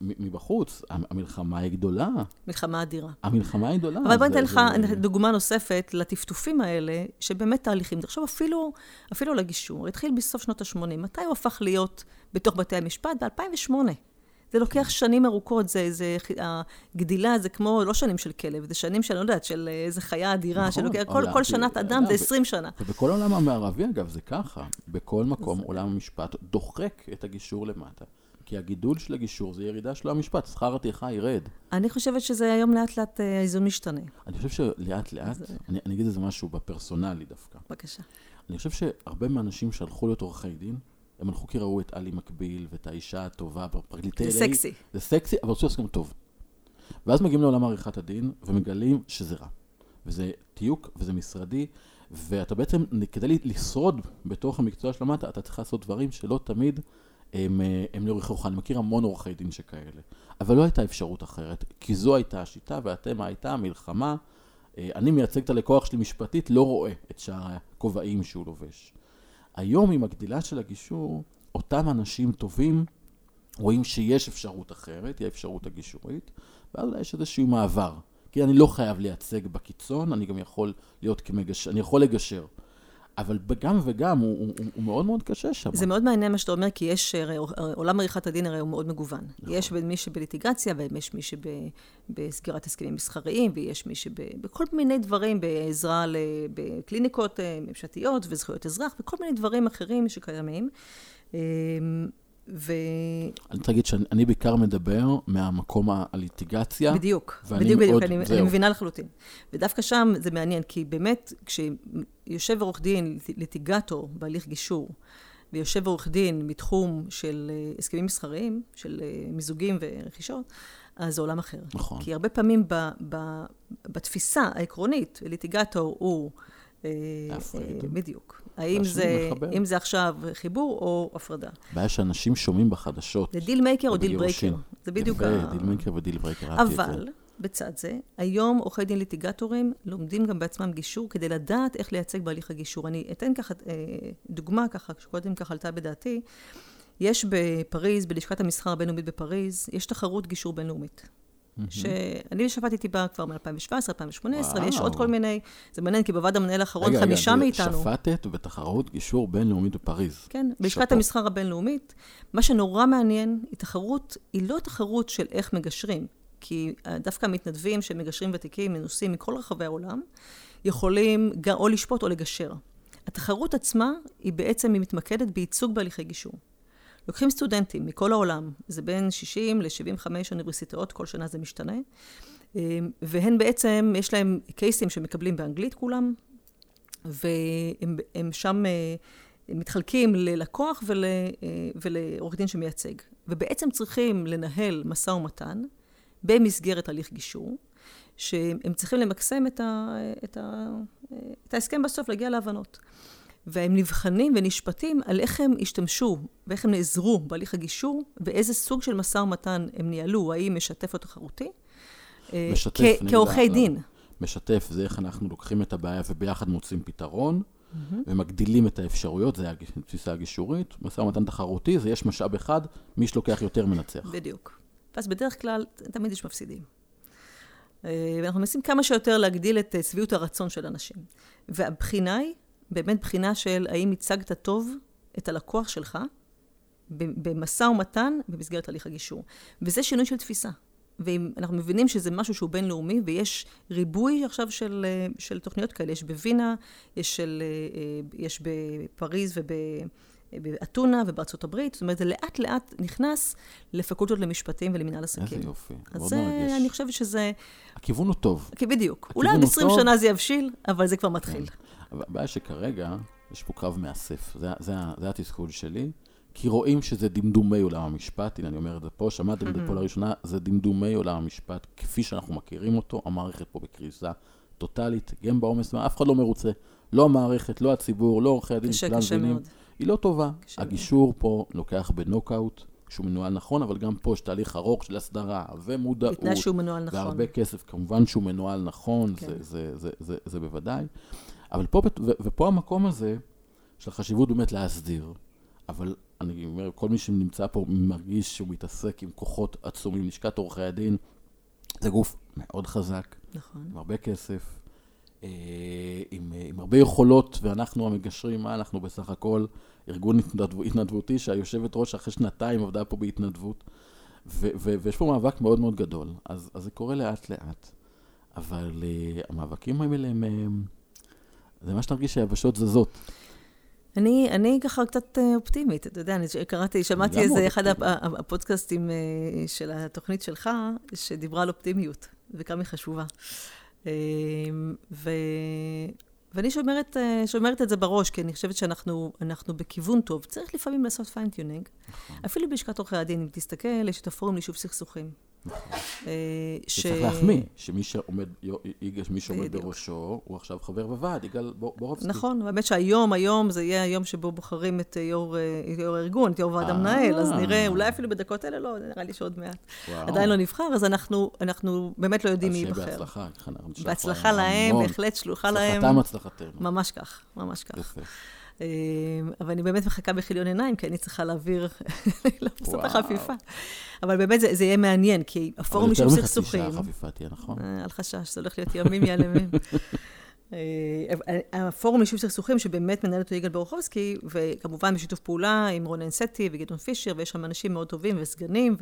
מבחוץ, המלחמה היא גדולה. מלחמה אדירה. המלחמה היא גדולה. אבל בוא ניתן לך. דוגמה נוספת לטפטופים האלה, שבאמת תהליכים. תחשוב, אפילו, אפילו לגישור, התחיל בסוף שנות ה-80. מתי הוא הפך להיות בתוך בתי המשפט? ב-2008. זה לוקח שנים ארוכות, זה, זה, הגדילה זה כמו, לא שנים של כלב, זה שנים של, לא יודעת, של איזה חיה אדירה, נכון, שלוקח, כל, כל שנת אדם זה 20 שנה. ובכל העולם המערבי, אגב, זה ככה. בכל מקום, זה... עולם המשפט דוחק את הגישור למטה. כי הגידול של הגישור זה ירידה של המשפט, שכר הטרחה ירד. אני חושבת שזה היום לאט לאט אה, האיזון משתנה. אני חושב שלאט לאט, זה... אני, אני אגיד איזה משהו בפרסונלי דווקא. בבקשה. אני חושב שהרבה מהאנשים שהלכו להיות עורכי דין, הם הלכו כי ראו את עלי מקביל ואת האישה הטובה בפרקליטי... זה סקסי. זה סקסי, אבל רצו לעשות גם טוב. ואז מגיעים לעולם עריכת הדין, ומגלים שזה רע. וזה תיוק, וזה משרדי, ואתה בעצם, כדי לשרוד בתוך המקצוע של המטה, אתה צריך לעשות דברים שלא תמיד הם, אה, הם לא רכיחו. אני מכיר המון עורכי דין שכאלה. אבל לא הייתה אפשרות אחרת, כי זו הייתה השיטה, והתמה הייתה המלחמה. אה, אני מייצג את הלקוח שלי משפטית, לא רואה את שאר הכובעים שהוא לובש. היום עם הגדילה של הגישור, אותם אנשים טובים רואים שיש אפשרות אחרת, היא האפשרות הגישורית, ואז יש איזשהו מעבר. כי אני לא חייב לייצג בקיצון, אני גם יכול להיות כמגשר, אני יכול לגשר. אבל גם וגם, הוא, הוא, הוא מאוד מאוד קשה שם. זה מאוד מעניין מה שאתה אומר, כי יש, הרי, עולם עריכת הדין הרי הוא מאוד מגוון. נכון. יש מי שבליטיגציה, ויש מי שבסגירת הסכמים מסחריים, ויש מי שבכל מיני דברים, בעזרה בקליניקות אה, ממשלתיות וזכויות אזרח, וכל מיני דברים אחרים שקיימים. ו... אני רוצה להגיד שאני בעיקר מדבר מהמקום הליטיגציה. בדיוק, בדיוק, בדיוק, אני, אני מבינה לחלוטין. ודווקא שם זה מעניין, כי באמת, כשיושב עורך דין, ליטיגטור בהליך גישור, ויושב עורך דין מתחום של אה, הסכמים מסחריים, של אה, מיזוגים ורכישות, אז זה עולם אחר. נכון. כי הרבה פעמים ב, ב, בתפיסה העקרונית, ליטיגטור הוא... אה, להפריד. בדיוק. האם זה, אם זה עכשיו חיבור או הפרדה. הבעיה שאנשים שומעים בחדשות. זה deal maker או deal breaker. זה בדיוק יפה, ה... deal maker ו deal breaker, אבל, בצד זה, היום עורכי דין ליטיגטורים לומדים גם בעצמם גישור כדי לדעת איך לייצג בהליך הגישור. אני אתן ככה אה, דוגמה ככה, שקודם ככה עלתה בדעתי. יש בפריז, בלשכת המסחר הבינלאומית בפריז, יש תחרות גישור בינלאומית. שאני שפטתי בה כבר מ-2017, 2018, ויש עוד כל מיני, זה מעניין, כי בוועד המנהל האחרון חמישה מאיתנו. רגע, שפטת בתחרות גישור בינלאומית בפריז. כן, בלשכת המסחר הבינלאומית. מה שנורא מעניין, היא תחרות, היא לא תחרות של איך מגשרים, כי דווקא המתנדבים שמגשרים ותיקים מנוסים מכל רחבי העולם, יכולים או לשפוט או לגשר. התחרות עצמה היא בעצם, היא מתמקדת בייצוג בהליכי גישור. לוקחים סטודנטים מכל העולם, זה בין 60 ל-75 אוניברסיטאות, כל שנה זה משתנה, אמ, והן בעצם, יש להם קייסים שמקבלים באנגלית כולם, והם שם אה, מתחלקים ללקוח ול, אה, ולעורך דין שמייצג. ובעצם צריכים לנהל משא ומתן במסגרת הליך גישור, שהם צריכים למקסם את, ה, את, ה, את ההסכם בסוף, להגיע להבנות. והם נבחנים ונשפטים על איך הם השתמשו ואיך הם נעזרו בהליך הגישור, ואיזה סוג של משא ומתן הם ניהלו, האם משתף או תחרותי, אה, משתף, כעורכי דין. משתף זה איך אנחנו לוקחים את הבעיה וביחד מוצאים פתרון, mm-hmm. ומגדילים את האפשרויות, זה התפיסה הגישורית. משא ומתן תחרותי זה יש משאב אחד, מי שלוקח יותר מנצח. בדיוק. אז בדרך כלל תמיד יש מפסידים. אה, ואנחנו מנסים כמה שיותר להגדיל את אה, שביעות הרצון של אנשים. והבחינה היא באמת בחינה של האם הצגת טוב את הלקוח שלך במשא ומתן במסגרת הליך הגישור. וזה שינוי של תפיסה. ואנחנו מבינים שזה משהו שהוא בינלאומי, ויש ריבוי עכשיו של, אה, של תוכניות כאלה. יש בווינה, יש, של, יש בפריז וב... באתונה ובארצות הברית, זאת אומרת, זה לאט לאט נכנס לפקולטות למשפטים ולמנהל עסקים. איזה יופי, מאוד מרגש. אז אני חושבת שזה... הכיוון הוא טוב. כי בדיוק. אולי עוד 20 שנה זה יבשיל, אבל זה כבר מתחיל. כן. הבעיה שכרגע יש פה קרב מאסף, זה, זה, זה התסכול שלי, כי רואים שזה דמדומי עולם המשפט, הנה אני אומר את זה פה, שמעתם את זה פה לראשונה, זה דמדומי עולם המשפט, כפי שאנחנו מכירים אותו, המערכת פה בקריסה טוטאלית, גם בעומס, אף אחד לא מרוצה. לא המערכת, לא הציבור, לא עורכי הדין, כולם מבינים. היא לא טובה. הגישור פה לוקח בנוקאוט, שהוא מנוהל נכון, אבל גם פה יש תהליך ארוך של הסדרה ומודעות. בתנאי שהוא מנוהל נכון. והרבה כסף, כמובן שהוא מנוהל נכון, כן. זה, זה, זה, זה, זה בוודאי. אבל פה, ו, ופה המקום הזה, של החשיבות באמת להסדיר. אבל אני אומר, כל מי שנמצא פה מרגיש שהוא מתעסק עם כוחות עצומים. לשכת עורכי הדין זה גוף מאוד חזק, נכון. עם הרבה כסף, אה, עם, אה, עם הרבה יכולות, ואנחנו המגשרים, מה אנחנו בסך הכל? ארגון התנדב, התנדבותי שהיושבת ראש אחרי שנתיים עבדה פה בהתנדבות, ו, ו, ויש פה מאבק מאוד מאוד גדול, אז, אז זה קורה לאט לאט. אבל uh, המאבקים האלה הם, הם, זה מה שתרגיש שהיבשות זזות. אני, אני ככה קצת אופטימית, אתה יודע, אני קראתי, שמעתי איזה אחד הפודקאסטים של התוכנית שלך, שדיברה על אופטימיות, וכמה היא חשובה. ו... ואני שומרת, שומרת את זה בראש, כי אני חושבת שאנחנו בכיוון טוב. צריך לפעמים לעשות fine tuning. נכון. אפילו בלשכת עורכי הדין, אם תסתכל, יש את הפורום ליישוב סכסוכים. אה, שצריך להחמיא, שמי שעומד, מי שעומד בראשו, הוא עכשיו חבר בוועד, יגאל בורובסקי. נכון, האמת שהיום, היום, זה יהיה היום שבו בוחרים את יו"ר הארגון, את יו"ר ועד המנהל, אז נראה, אולי אפילו בדקות אלה, לא, נראה לי שעוד מעט. עדיין לא נבחר, אז אנחנו באמת לא יודעים מי ייבחר. בהצלחה. בהצלחה להם, בהחלט שלוחה להם. הצלחתם הצלחתנו. ממש כך, ממש כך. אמ, אבל אני באמת מחכה בכיליון עיניים, כי אני צריכה להעביר, לעשות את החפיפה. אבל באמת זה, זה יהיה מעניין, כי הפורום יישוב סכסוכים... אבל יותר מחצי שעה החפיפה תהיה, נכון? אה, אל חשש, זה הולך להיות ימים יעלמים. אה, הפורום יישוב סכסוכים, שבאמת מנהל אותו יגאל בורחובסקי, וכמובן בשיתוף פעולה עם רונן סטי וגדעון פישר, ויש שם אנשים מאוד טובים וסגנים,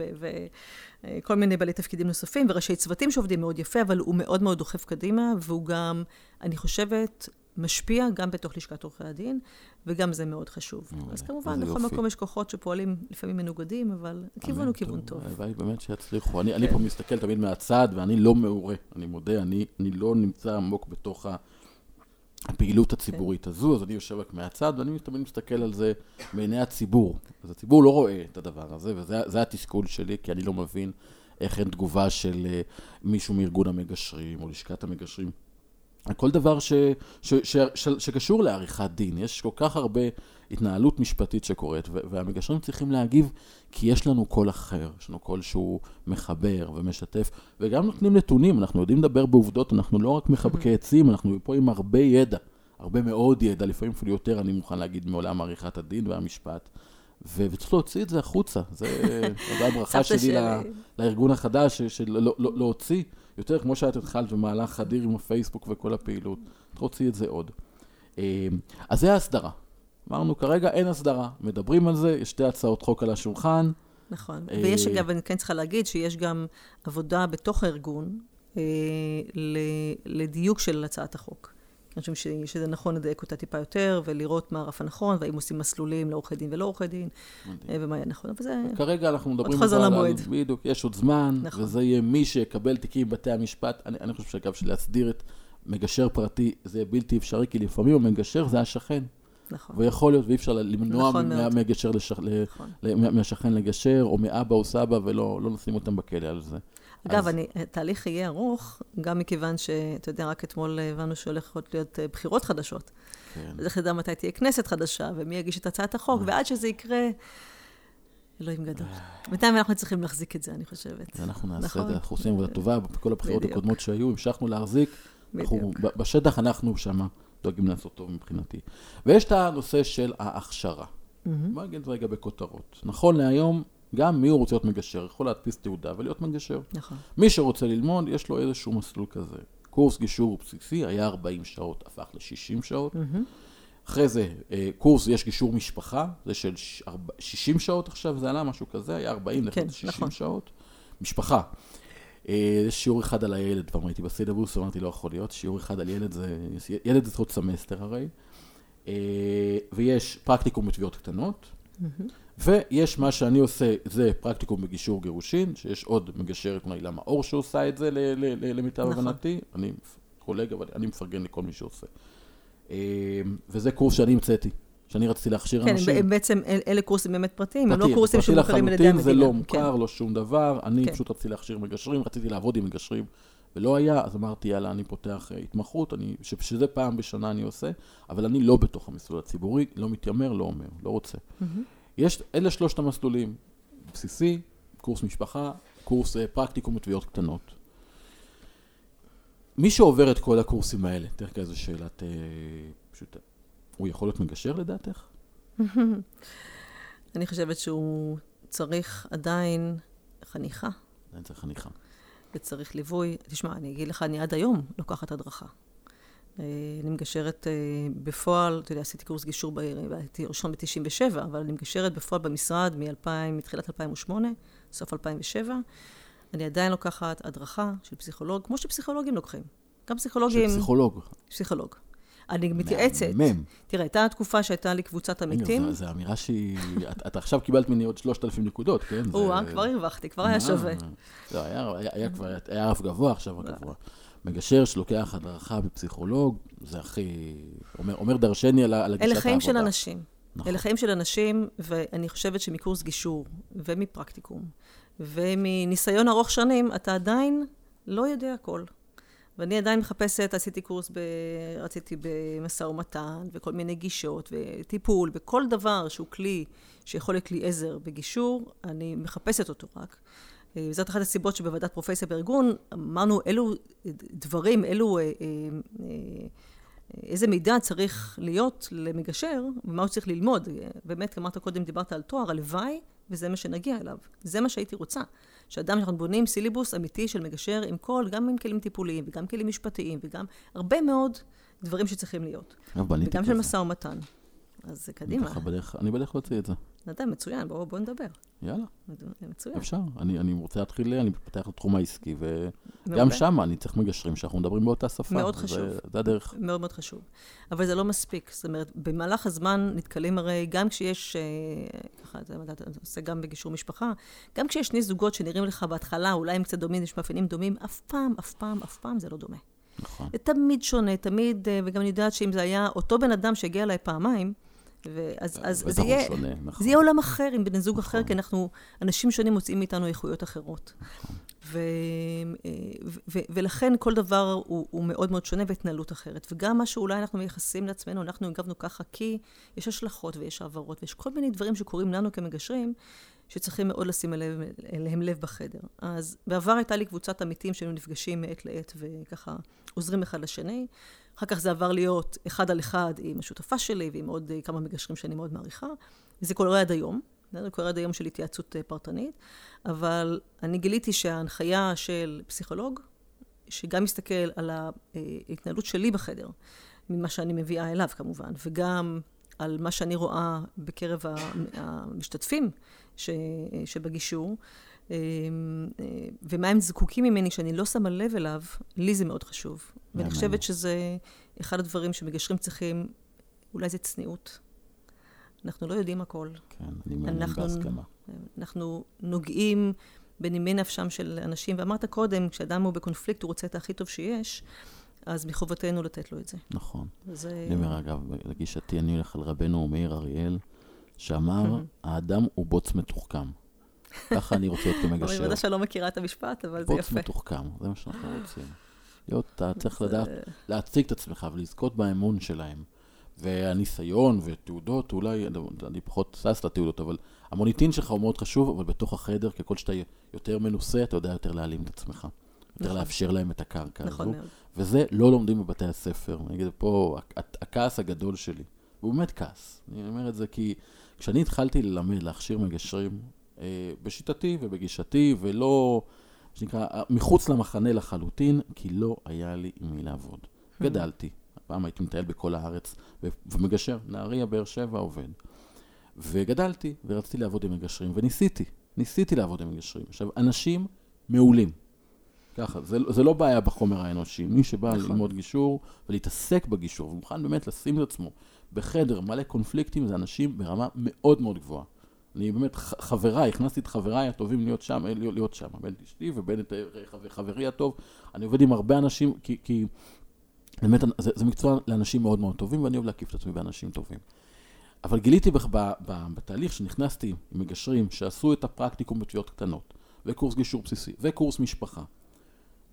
וכל מיני בעלי תפקידים נוספים, וראשי צוותים שעובדים מאוד יפה, אבל הוא מאוד מאוד דוחף קדימה, והוא גם, אני חושבת, משפיע גם בתוך לשכת עורכי הדין, וגם זה מאוד חשוב. אז כמובן, בכל מקום יש כוחות שפועלים לפעמים מנוגדים, אבל הכיוון הוא כיוון טוב. הלוואי באמת שיצליחו. אני פה מסתכל תמיד מהצד, ואני לא מעורה, אני מודה, אני לא נמצא עמוק בתוך הפעילות הציבורית כן. הזו, אז אני יושב רק מהצד, ואני תמיד מסתכל על זה מעיני הציבור. אז הציבור לא רואה את הדבר הזה, וזה התסכול שלי, כי אני לא מבין איך אין תגובה של אה, מישהו מארגון המגשרים, או לשכת המגשרים. כל דבר ש, ש, ש, ש, שקשור לעריכת דין. יש כל כך הרבה התנהלות משפטית שקורית, והמגשרים צריכים להגיב כי יש לנו קול אחר, יש לנו קול שהוא מחבר ומשתף, וגם נותנים נתונים, אנחנו יודעים לדבר בעובדות, אנחנו לא רק מחבקי עצים, אנחנו פה עם הרבה ידע, הרבה מאוד ידע, לפעמים אפילו יותר, אני מוכן להגיד, מעולם עריכת הדין והמשפט. וצריך להוציא את זה החוצה, זו הברכה שלי לארגון החדש, של לא, לא, להוציא. יותר כמו שאת התחלת במהלך אדיר עם הפייסבוק וכל הפעילות. תרוצי את זה עוד. אה, אז זה ההסדרה. אמרנו, כרגע אין הסדרה. מדברים על זה, יש שתי הצעות חוק על השולחן. נכון. אה, ויש, אגב, אני כן צריכה להגיד שיש גם עבודה בתוך הארגון אה, לדיוק של הצעת החוק. אני חושבת שזה נכון לדייק אותה טיפה יותר, ולראות מה הרף הנכון, והאם עושים מסלולים לעורכי דין ולא עורכי דין, מדהים. ומה יהיה נכון. אבל זה... כרגע אנחנו מדברים... עוד חזון למועד. בדיוק, יש עוד זמן, נכון. וזה יהיה מי שיקבל תיקים בבתי המשפט. אני, אני חושב שאגב, שלהסדיר את מגשר פרטי זה בלתי אפשרי, כי לפעמים המגשר זה השכן. נכון. ויכול להיות, ואי אפשר למנוע נכון מהמגשר, לשכ... נכון. מהשכן לגשר, או מאבא או סבא, ולא לא נשים אותם בכלא על זה. אגב, אז... אני, התהליך יהיה ארוך, גם מכיוון שאתה יודע, רק אתמול הבנו שהולכות להיות אה, בחירות חדשות. כן. אז נדע מתי תהיה כנסת חדשה, ומי יגיש את הצעת החוק, ועד שזה יקרה, אלוהים גדול. בינתיים אנחנו צריכים להחזיק את זה, אני חושבת. אנחנו נעשה נכון? את זה, אנחנו עושים עבודה טובה, בכל הבחירות בדיוק. הקודמות שהיו, המשכנו להחזיק. אנחנו, בשטח אנחנו שמה דואגים לעשות טוב מבחינתי. ויש את הנושא של ההכשרה. בוא נגיד רגע בכותרות. נכון להיום, גם מי הוא רוצה להיות מגשר, יכול להדפיס תעודה ולהיות מגשר. נכון. מי שרוצה ללמוד, יש לו איזשהו מסלול כזה. קורס גישור בסיסי היה 40 שעות, הפך ל-60 שעות. Mm-hmm. אחרי זה, אה, קורס, יש גישור משפחה, זה של 60 שעות עכשיו, זה עלה משהו כזה, היה 40 כן, ל-60 נכון. שעות. משפחה. אה, יש שיעור אחד על הילד, פעם הייתי בסילבוס, אמרתי, לא יכול להיות, שיעור אחד על ילד זה, ילד זה עוד סמסטר הרי. אה, ויש פרקטיקום בתביעות קטנות. Mm-hmm. ויש מה שאני עושה, זה פרקטיקום בגישור גירושין, שיש עוד מגשרת כמו הילה מאור שעושה את זה למיטב נכון. הבנתי. אני קולגה, אבל אני מפרגן לכל מי שעושה. אמ, וזה קורס שאני המצאתי, שאני רציתי להכשיר כן, אנשים. כן, בעצם אלה קורסים באמת פרטיים, הם לא קורסים שמוכרים על ידי המדינה. זה לא מוכר, כן. לא שום דבר. אני כן. פשוט רציתי להכשיר מגשרים, רציתי לעבוד עם מגשרים, ולא היה, אז אמרתי, יאללה, אני פותח אה, התמחות, אני, שזה פעם בשנה אני עושה, אבל אני לא בתוך המסלול הציבורי, לא מתיימר, לא אומר, לא רוצה. Mm-hmm. יש, אלה שלושת המסלולים, בסיסי, קורס משפחה, קורס אה, פרקטיקום ותביעות קטנות. מי שעובר את כל הקורסים האלה, תראה כאיזו שאלת אה, פשוטה, הוא יכול להיות מגשר לדעתך? אני חושבת שהוא צריך עדיין חניכה. עדיין צריך חניכה. וצריך ליווי. תשמע, אני אגיד לך, אני עד היום לוקחת הדרכה. אה, אני מגשרת אה, בפועל, אתה יודע, עשיתי קורס גישור, הייתי ראשון ב-97, אבל אני מגשרת בפועל במשרד מ-2000, מתחילת 2008, סוף 2007. אני עדיין לוקחת הדרכה של פסיכולוג, כמו שפסיכולוגים לוקחים. גם פסיכולוגים... של פסיכולוג. פסיכולוג. אני מתייעצת. מהמם. תראה, הייתה תקופה שהייתה לי קבוצת עמיתים. זו אמירה שהיא... את עכשיו קיבלת ממני עוד 3,000 נקודות, כן? או-אה, כבר הרווחתי, כבר היה שווה. לא, היה כבר, היה רף גבוה, עכשיו רק גבוה. מגשר שלוקח הדרכה בפסיכולוג, זה הכי... אומר, אומר דרשני על, על הגישת העבודה. אלה חיים של אנשים. נכון. אלה חיים של אנשים, ואני חושבת שמקורס גישור, ומפרקטיקום, ומניסיון ארוך שנים, אתה עדיין לא יודע הכל. ואני עדיין מחפשת, עשיתי קורס, ב, רציתי במשא ומתן, וכל מיני גישות, וטיפול, וכל דבר שהוא כלי, שיכול להיות כלי עזר בגישור, אני מחפשת אותו רק. אה, וזאת אחת הסיבות שבוועדת פרופסיה בארגון אמרנו אילו דברים, אילו, אה, אה, איזה מידע צריך להיות למגשר ומה הוא צריך ללמוד. באמת, אמרת קודם, דיברת על תואר, הלוואי, וזה מה שנגיע אליו. זה מה שהייתי רוצה. שאדם, שאנחנו בונים סילבוס אמיתי של מגשר עם כל, גם עם כלים טיפוליים וגם כלים משפטיים וגם הרבה מאוד דברים שצריכים להיות. וגם של משא ומתן. אז קדימה. אני בדרך להוציא את זה. נדע, מצוין, בואו בוא נדבר. יאללה. מצוין. אפשר. אני, אני רוצה להתחיל, אני מתפתח לתחום העסקי, וגם שם אני צריך מגשרים שאנחנו מדברים באותה שפה. מאוד חשוב. זה, זה הדרך. מאוד מאוד חשוב. אבל זה לא מספיק. זאת אומרת, במהלך הזמן נתקלים הרי, גם כשיש, אה, ככה, אתה עושה גם בגישור משפחה, גם כשיש שני זוגות שנראים לך בהתחלה, אולי הם קצת דומים, יש מאפיינים דומים, אף פעם, אף פעם, אף פעם זה לא דומה. נכון. זה תמיד שונה, תמיד, אה, וגם אני יודעת שאם זה היה אותו בן אדם שהגיע אליי פעמיים, ואז אז זה, יהיה, שונה, נכון. זה יהיה עולם אחר עם בן זוג נכון. אחר, כי אנחנו, אנשים שונים מוצאים מאיתנו איכויות אחרות. נכון. ו, אה, ו, ו, ולכן כל דבר הוא, הוא מאוד מאוד שונה בהתנהלות אחרת. וגם מה שאולי אנחנו מייחסים לעצמנו, אנחנו הגבנו ככה כי יש השלכות ויש העברות, ויש כל מיני דברים שקורים לנו כמגשרים, שצריכים מאוד לשים אליהם, אליהם לב בחדר. אז בעבר הייתה לי קבוצת עמיתים שהיינו נפגשים מעת לעת וככה עוזרים אחד לשני. אחר כך זה עבר להיות אחד על אחד עם השותפה שלי ועם עוד אה, כמה מגשרים שאני מאוד מעריכה. וזה קורה עד היום. זה קורה עד היום של התייעצות אה, פרטנית. אבל אני גיליתי שההנחיה של פסיכולוג, שגם מסתכל על ההתנהלות שלי בחדר, ממה שאני מביאה אליו כמובן, וגם על מה שאני רואה בקרב המשתתפים שבגישור, אה, ומה הם זקוקים ממני שאני לא שמה לב אליו, לי זה מאוד חשוב. ואני חושבת שזה אחד הדברים שמגשרים צריכים, אולי זה צניעות. אנחנו לא יודעים הכל. כן, אני מעניין בהסכמה. אנחנו נוגעים בנימי נפשם של אנשים, ואמרת קודם, כשאדם הוא בקונפליקט, הוא רוצה את הכי טוב שיש, אז מחובתנו לתת לו את זה. נכון. זה... אני אומר, אגב, לגישתי, אני הולך על רבנו מאיר אריאל, שאמר, האדם הוא בוץ מתוחכם. ככה אני רוצה להיות כמגשר. אני יודעת שאני לא מכירה את המשפט, אבל זה יפה. בוץ מתוחכם, זה מה שאנחנו רוצים. להיות, אתה צריך לדעת להציג את עצמך ולזכות באמון שלהם. והניסיון ותעודות, אולי, אני פחות שש לתעודות, אבל המוניטין שלך הוא מאוד חשוב, אבל בתוך החדר, ככל שאתה יותר מנוסה, אתה יודע יותר להעלים את עצמך. יותר נכון. לאפשר להם את הקרקע נכון הזו. וזה לא לומדים בבתי הספר. אני אגיד פה, הכעס הגדול שלי, הוא באמת כעס. אני אומר את זה כי כשאני התחלתי ללמד, להכשיר מגשרים, אה, בשיטתי ובגישתי, ולא, שנקרא, מחוץ למחנה לחלוטין, כי לא היה לי עם מי לעבוד. Hmm. גדלתי. פעם הייתי מטייל בכל הארץ ומגשר, נהריה, באר שבע, עובד. וגדלתי, ורציתי לעבוד עם מגשרים, וניסיתי, ניסיתי לעבוד עם מגשרים. עכשיו, אנשים מעולים. ככה, זה, זה לא בעיה בחומר האנושי. מי שבא נכון. ללמוד גישור ולהתעסק בגישור, ומוכן באמת לשים את עצמו בחדר מלא קונפליקטים, זה אנשים ברמה מאוד מאוד גבוהה. אני באמת, חבריי, הכנסתי את חבריי הטובים להיות שם, להיות, להיות שם, בין את אשתי ובין את חברי הטוב. אני עובד עם הרבה אנשים, כי, כי באמת, זה, זה מקצוע לאנשים מאוד מאוד טובים, ואני אוהב להקיף את עצמי באנשים טובים. אבל גיליתי ב, ב, ב, בתהליך שנכנסתי עם מגשרים שעשו את הפרקטיקום בתביעות קטנות, וקורס גישור בסיסי, וקורס משפחה.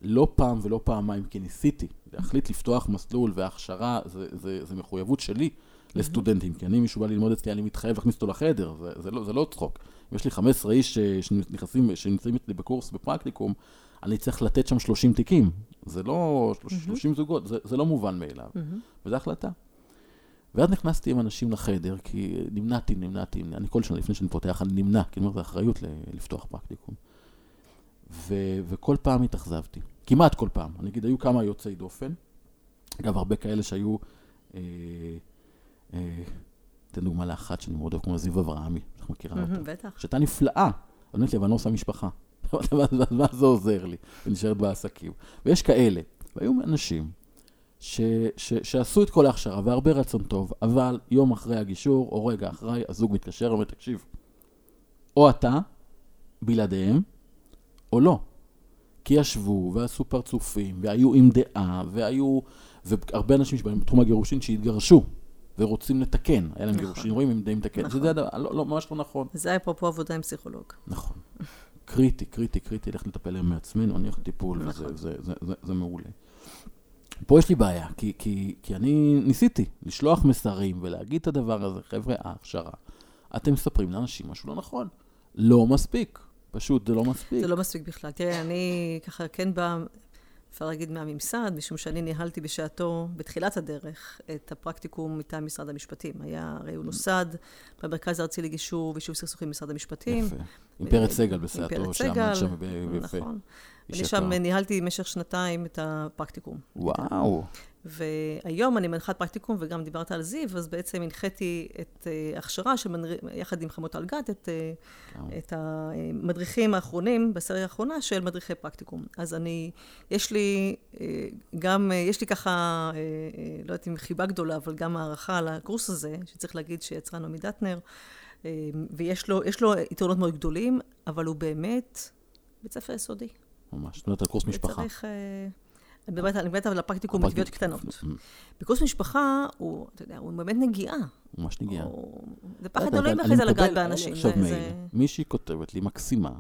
לא פעם ולא פעמיים, כי ניסיתי להחליט לפתוח מסלול והכשרה, זה, זה, זה מחויבות שלי לסטודנטים, כי אני, מישהו בא ללמוד אצלי, אני מתחייב להכניס אותו לחדר, זה, זה, לא, זה לא צחוק. אם יש לי 15 איש שנכנסים, שנמצאים אצלי בקורס בפרקטיקום, אני צריך לתת שם 30 תיקים. זה לא 30 mm-hmm. זוגות, זה, זה לא מובן מאליו. Mm-hmm. וזו החלטה. ואז נכנסתי עם אנשים לחדר, כי נמנעתי, נמנעתי, אני כל שנה לפני שאני פותח, אני נמנע, כי אני אומר, זו אחריות לפתוח פרקטיקום. ו- וכל פעם התאכזבתי, כמעט כל פעם. אני אגיד, היו כמה יוצאי דופן. אגב, הרבה כאלה שהיו, אה, אתן דוגמה לאחת שאני מאוד אוהב, כמו זיו אברהמי, שאת מכירה אותה. בטח. שהייתה נפלאה, אומרת לי, אבל אני לא עושה משפחה. מה זה עוזר לי? ונשארת בעסקים. ויש כאלה, והיו אנשים ש, ש, שעשו את כל ההכשרה והרבה רצון טוב, אבל יום אחרי הגישור, או רגע אחרי, הזוג מתקשר ואומר, תקשיב, או אתה, בלעדיהם, או לא. כי ישבו ועשו פרצופים, והיו עם דעה, והיו, והרבה אנשים שבאים בתחום הגירושין שהתגרשו, ורוצים לתקן. היה להם נכון. גירושין, רואים אם די מתקן. נכון. זה דבר, לא, לא, ממש לא נכון. זה אפרופו עבודה עם פסיכולוג. נכון. קריטי, קריטי, קריטי, לך לטפל להם מעצמנו, אני הולך לטיפול, נכון. וזה זה, זה, זה, זה מעולה. פה יש לי בעיה, כי, כי, כי אני ניסיתי לשלוח מסרים ולהגיד את הדבר הזה, חבר'ה, ההכשרה, אתם מספרים לאנשים משהו לא נכון. לא מספיק, פשוט זה לא מספיק. זה לא מספיק בכלל. תראה, אני ככה כן באה אפשר להגיד מהממסד, משום שאני ניהלתי בשעתו, בתחילת הדרך, את הפרקטיקום מטעם משרד המשפטים. היה, הרי הוא נוסד במרכז הארצי לגישור ויישוב סכסוכים במשרד המשפטים. יפה. עם פרץ סגל בשעתו, שעמד שם יפה. נכון. אני שם ניהלתי במשך שנתיים את הפרקטיקום. וואו. והיום אני מנחת פרקטיקום, וגם דיברת על זיו, אז בעצם הנחיתי את uh, הכשרה, שמנר... יחד עם חמות אלגת, את, uh, את המדריכים האחרונים, בסריה האחרונה, של מדריכי פרקטיקום. אז אני, יש לי uh, גם, יש לי ככה, לא יודעת אם חיבה גדולה, אבל גם הערכה על הקורס הזה, שצריך להגיד שיצרה נעמי דטנר, ויש לו, לו יתרונות מאוד גדולים, אבל הוא באמת בית ספר יסודי. ממש, זאת אומרת, על קורס משפחה. וצריך... אני מדברת על הפרקטיקום בתביעות קטנות. בקורס משפחה, הוא, אתה יודע, הוא באמת נגיעה. ממש נגיעה. זה פחד אלוהים אחרי זה לגעת באנשים. עכשיו מייל, מישהי כותבת לי, מקסימה,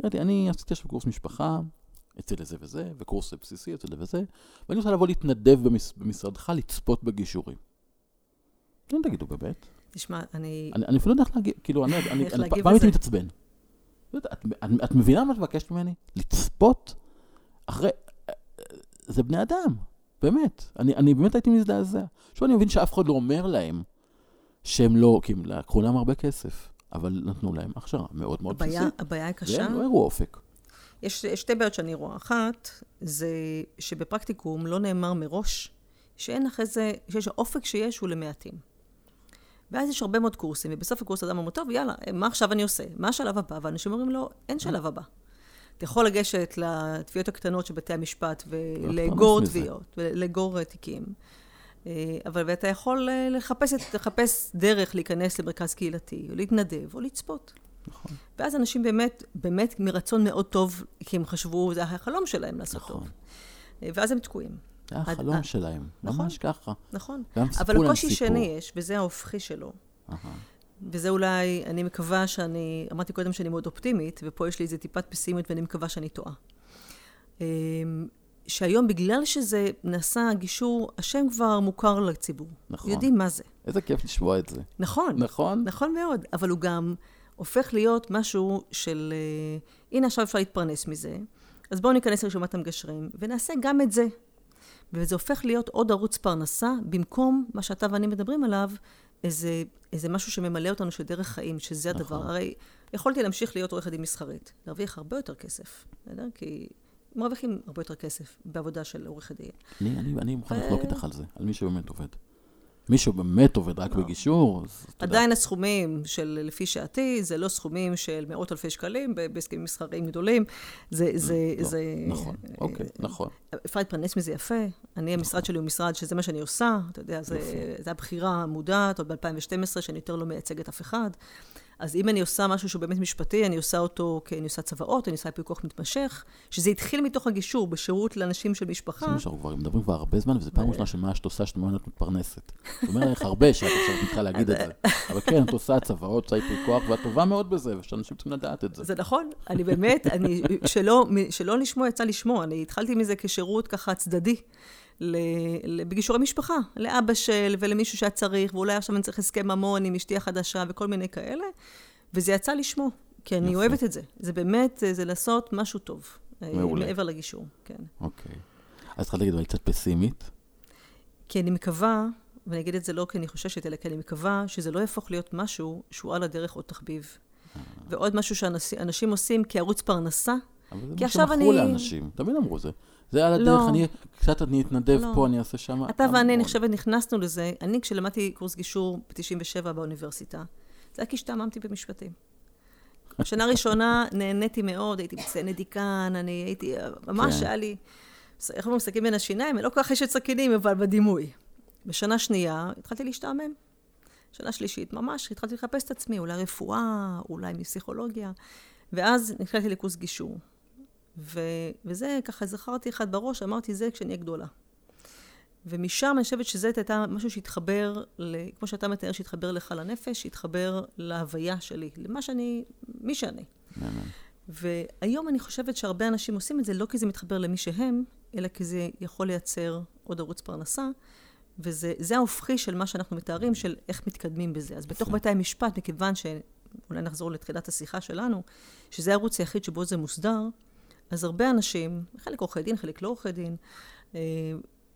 אמרתי, אני עשיתי עכשיו קורס משפחה, אצל זה וזה, וקורס בסיסי אצל זה וזה, ואני רוצה לבוא להתנדב במשרדך לצפות בגישורים. כן, תגידו, באמת. תשמע, אני... אני אפילו לא יודע איך להגיד, כאילו, אני פעם הייתי מתעצבן. את מבינה מה את מבקשת ממני? לצפות אחרי... זה בני אדם, באמת. אני, אני באמת הייתי מזדעזע. עכשיו אני מבין שאף אחד לא אומר להם שהם לא, כי הם לקחו להם הרבה כסף, אבל נתנו להם הכשרה מאוד מאוד בסיסית. הבעיה היא קשה. והם לא הראו אופק. יש שתי בעיות שאני רואה. אחת, זה שבפרקטיקום לא נאמר מראש שאין אחרי זה, שיש האופק שיש הוא למעטים. ואז יש הרבה מאוד קורסים, ובסוף הקורס אדם אומר, טוב, יאללה, מה עכשיו אני עושה? מה השלב הבא? ואנשים אומרים לו, אין שלב הבא. אתה יכול לגשת לתביעות הקטנות של בתי המשפט ולאגור תביעות, ולאגור תיקים. אה, אבל ואתה יכול אה, לחפש, לחפש דרך להיכנס למרכז קהילתי, או להתנדב, או לצפות. נכון. ואז אנשים באמת, באמת מרצון מאוד טוב, כי הם חשבו, זה החלום שלהם לעשות נכון. טוב. אה, ואז הם תקועים. זה החלום עד, שלהם, נכון, ממש ככה. נכון. אבל הקושי שני יש, וזה ההופכי שלו. וזה אולי, אני מקווה שאני, אמרתי קודם שאני מאוד אופטימית, ופה יש לי איזה טיפת פסימית ואני מקווה שאני טועה. שהיום, בגלל שזה נעשה גישור, השם כבר מוכר לציבור. נכון. יודעים מה זה. איזה כיף לשמוע את זה. נכון. נכון? נכון מאוד. אבל הוא גם הופך להיות משהו של, uh, הנה עכשיו אפשר להתפרנס מזה, אז בואו ניכנס לרשימת המגשרים, ונעשה גם את זה. וזה הופך להיות עוד ערוץ פרנסה, במקום מה שאתה ואני מדברים עליו, איזה, איזה משהו שממלא אותנו של דרך חיים, שזה נכון. הדבר. הרי יכולתי להמשיך להיות עורכת דין מסחרית, להרוויח הרבה יותר כסף, בסדר? כי מרוויחים הרבה יותר כסף בעבודה של עורכת דין. אני, אני, אני מוכן לחלוק איתך על זה, על מי שבאמת עובד. מי שבאמת עובד רק לא. בגישור, אז אתה יודע. עדיין הסכומים של לפי שעתי, זה לא סכומים של מאות אלפי שקלים בהסכמים מסחריים גדולים. זה, זה, לא, זה... נכון, אוקיי, נכון. אפשר להתפרנס מזה יפה. אני, המשרד נכון. שלי הוא משרד שזה מה שאני עושה. אתה יודע, זה הבחירה המודעת, עוד ב-2012, שאני יותר לא מייצגת אף אחד. אז אם אני עושה משהו שהוא באמת משפטי, אני עושה אותו, כי אני עושה צוואות, אני עושה פיקוח מתמשך, שזה התחיל מתוך הגישור, בשירות לאנשים של משפחה. זה מה שאנחנו כבר מדברים כבר הרבה זמן, וזו פעם ראשונה שמה שאת עושה, שאת אומרת מתפרנסת. זאת אומרת לך הרבה שאת עכשיו צריכה להגיד את זה. אבל כן, את עושה צוואות, עושה פיקוח, ואת טובה מאוד בזה, ושאנשים צריכים לדעת את זה. זה נכון, אני באמת, אני, שלא, שלא לשמוע יצא לשמוע, אני התחלתי מזה כשירות ככה צדדי. בגישורי משפחה, לאבא של ולמישהו שהיה צריך, ואולי עכשיו אני צריך הסכם ממון עם אשתי החדשה וכל מיני כאלה, וזה יצא לשמו, כי אני אוהבת את זה. זה באמת, זה לעשות משהו טוב. אה, מעולה. מעבר לגישור, כן. אוקיי. אז התחלת להגיד, אבל קצת פסימית? כי אני מקווה, ואני אגיד את זה לא כי אני חוששת, אלא כי אני מקווה שזה לא יהפוך להיות משהו שהוא על הדרך עוד תחביב. אה. ועוד משהו שאנשים עושים כערוץ פרנסה. אבל זה מה שמכרו לאנשים, תמיד אמרו זה. זה על הדרך, לא. אני קצת אני אתנדב לא. פה, אני אעשה שם. אתה ואני, אני חושבת, נכנסנו לזה. אני, כשלמדתי קורס גישור ב-97 באוניברסיטה, זה היה כי השתעממתי במשפטים. בשנה ראשונה נהניתי מאוד, הייתי מציינת דיקן, אני הייתי, ממש כן. היה לי, איך אומרים, סכין בין השיניים, לא כל כך יש את סכינים, אבל בדימוי. בשנה שנייה התחלתי להשתעמם. שנה שלישית, ממש, התחלתי לחפש את עצמי, אולי רפואה, אולי מפסיכולוגיה. ואז נקראתי לקורס גישור. ו, וזה, ככה זכרתי אחד בראש, אמרתי, זה כשאני אהיה גדולה. ומשם אני חושבת שזה הייתה משהו שהתחבר, ל, כמו שאתה מתאר, שהתחבר לך לנפש, שהתחבר להוויה שלי, למה שאני, מי שאני. והיום אני חושבת שהרבה אנשים עושים את זה לא כי זה מתחבר למי שהם, אלא כי זה יכול לייצר עוד ערוץ פרנסה, וזה ההופכי של מה שאנחנו מתארים, של איך מתקדמים בזה. אז בתוך בתי המשפט, מכיוון שאולי נחזור לתחילת השיחה שלנו, שזה הערוץ היחיד שבו זה מוסדר, אז הרבה אנשים, חלק עורכי דין, חלק לא עורכי דין, אה,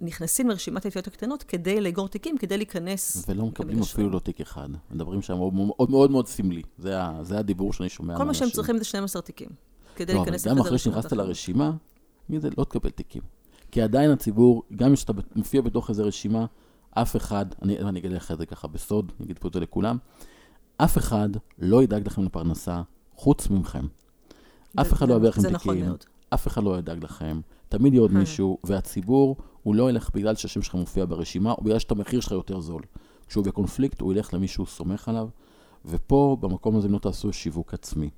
נכנסים לרשימת התביעות הקטנות כדי לאגור תיקים, כדי להיכנס... ולא מקבלים אפילו לא תיק אחד. מדברים שם מאוד מאוד, מאוד סמלי. זה, זה הדיבור שאני שומע מאנשים. כל מה שהם צריכים זה 12 תיקים, כדי לא, להיכנס אבל גם אחרי שנכנסת לרשימה, מי זה לא תקבל תיקים. כי עדיין הציבור, גם אם שאתה מופיע בתוך איזו רשימה, אף אחד, אני, אני אגיד לך את זה ככה בסוד, אני אגיד פה את זה לכולם, אף אחד לא ידאג לכם לפרנסה חוץ מכם. אף אחד לא יביא לכם נכון תיקים, אף אחד לא ידאג לכם, תמיד יהיה עוד אה. מישהו, והציבור, הוא לא ילך בגלל שהשם שלך מופיע ברשימה, או בגלל שאת המחיר שלך יותר זול. כשהוא בקונפליקט, הוא ילך למי שהוא סומך עליו, ופה, במקום הזה, אם לא תעשו שיווק עצמי,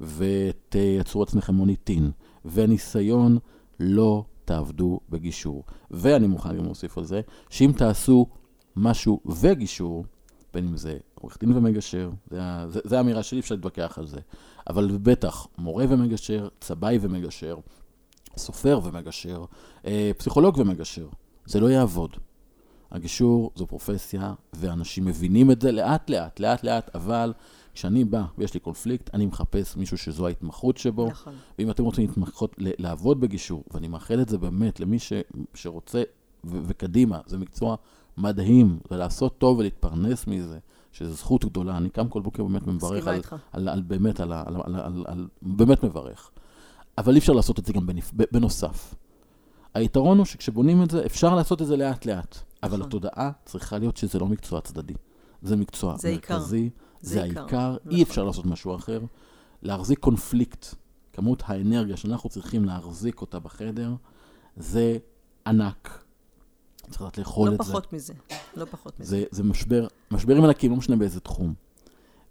ותייצרו עצמכם מוניטין, וניסיון, לא תעבדו בגישור. ואני מוכן גם להוסיף על זה, שאם תעשו משהו וגישור, בין אם זה עורך דין ומגשר, זה האמירה שלי, אפשר להתווכח על זה. אבל בטח, מורה ומגשר, צבעי ומגשר, סופר ומגשר, אה, פסיכולוג ומגשר. זה לא יעבוד. הגישור זו פרופסיה, ואנשים מבינים את זה לאט לאט, לאט לאט, אבל כשאני בא ויש לי קונפליקט, אני מחפש מישהו שזו ההתמחות שבו. נכון. ואם אתם רוצים להתמחות, לעבוד בגישור, ואני מאחל את זה באמת למי ש, שרוצה, ו- וקדימה, זה מקצוע מדהים, ולעשות טוב ולהתפרנס מזה. שזו זכות גדולה. אני קם כל בוקר באמת מברך על, על, על, על, באמת, על, על, על, על, על, באמת מברך. אבל אי אפשר לעשות את זה גם בנפ, בנוסף. היתרון הוא שכשבונים את זה, אפשר לעשות את זה לאט-לאט, אבל נכון. התודעה צריכה להיות שזה לא מקצוע צדדי. זה מקצוע זה עיקר. מרכזי, זה זה עיקר, העיקר, נכון. אי אפשר לעשות משהו אחר. להחזיק קונפליקט, כמות האנרגיה שאנחנו צריכים להחזיק אותה בחדר, זה ענק. צריך לדעת לאכול לא את זה. פחות מזה. לא פחות מזה. זה, זה משבר, משברים ענקים, לא משנה באיזה תחום.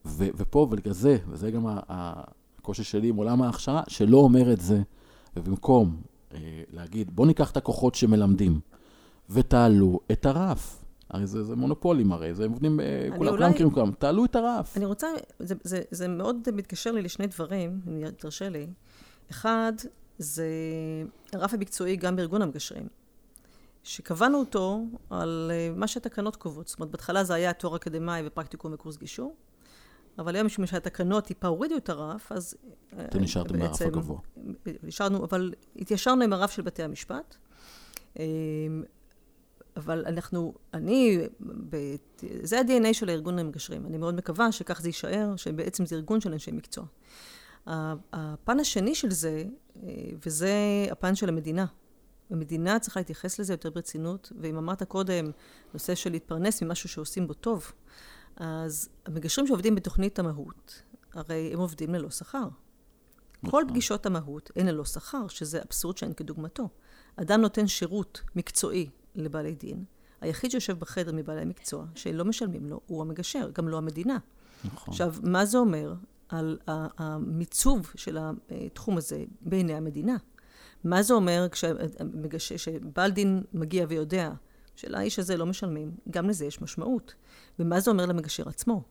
ו, ופה, ובגלל זה, וזה גם הקושי שלי עם עולם ההכשרה, שלא אומר את זה, ובמקום אה, להגיד, בואו ניקח את הכוחות שמלמדים, ותעלו את הרף. הרי זה, זה מונופולים הרי, זה עובדים, אה, כולם אולי- מכירים כולם, תעלו את הרף. אני רוצה, זה, זה, זה מאוד מתקשר לי לשני דברים, אם תרשה לי. אחד, זה הרף המקצועי גם בארגון המגשרים. שקבענו אותו על אה, מה שהתקנות קובעות. זאת אומרת, בהתחלה זה היה תואר אקדמאי ופרקטיקום וקורס גישור, אבל היום משום שהתקנות טיפה הורידו את הרף, אז... אה, אתם נשארתם בעצם- הגבוה. נשארנו, אבל התיישרנו עם הרף של בתי המשפט. אה, אבל אנחנו, אני, ב, זה ה-DNA של הארגון המגשרים. אני מאוד מקווה שכך זה יישאר, שבעצם זה ארגון של אנשי מקצוע. הפן השני של זה, אה, וזה הפן של המדינה. המדינה צריכה להתייחס לזה יותר ברצינות, ואם אמרת קודם, נושא של להתפרנס ממשהו שעושים בו טוב, אז המגשרים שעובדים בתוכנית המהות, הרי הם עובדים ללא שכר. כל נכון. פגישות המהות הן ללא שכר, שזה אבסורד שאין כדוגמתו. אדם נותן שירות מקצועי לבעלי דין, היחיד שיושב בחדר מבעלי המקצוע, שלא משלמים לו, הוא המגשר, גם לא המדינה. נכון. עכשיו, מה זה אומר על המיצוב של התחום הזה בעיני המדינה? מה זה אומר כשבעל דין מגיע ויודע שלאיש הזה לא משלמים, גם לזה יש משמעות. ומה זה אומר למגשר עצמו?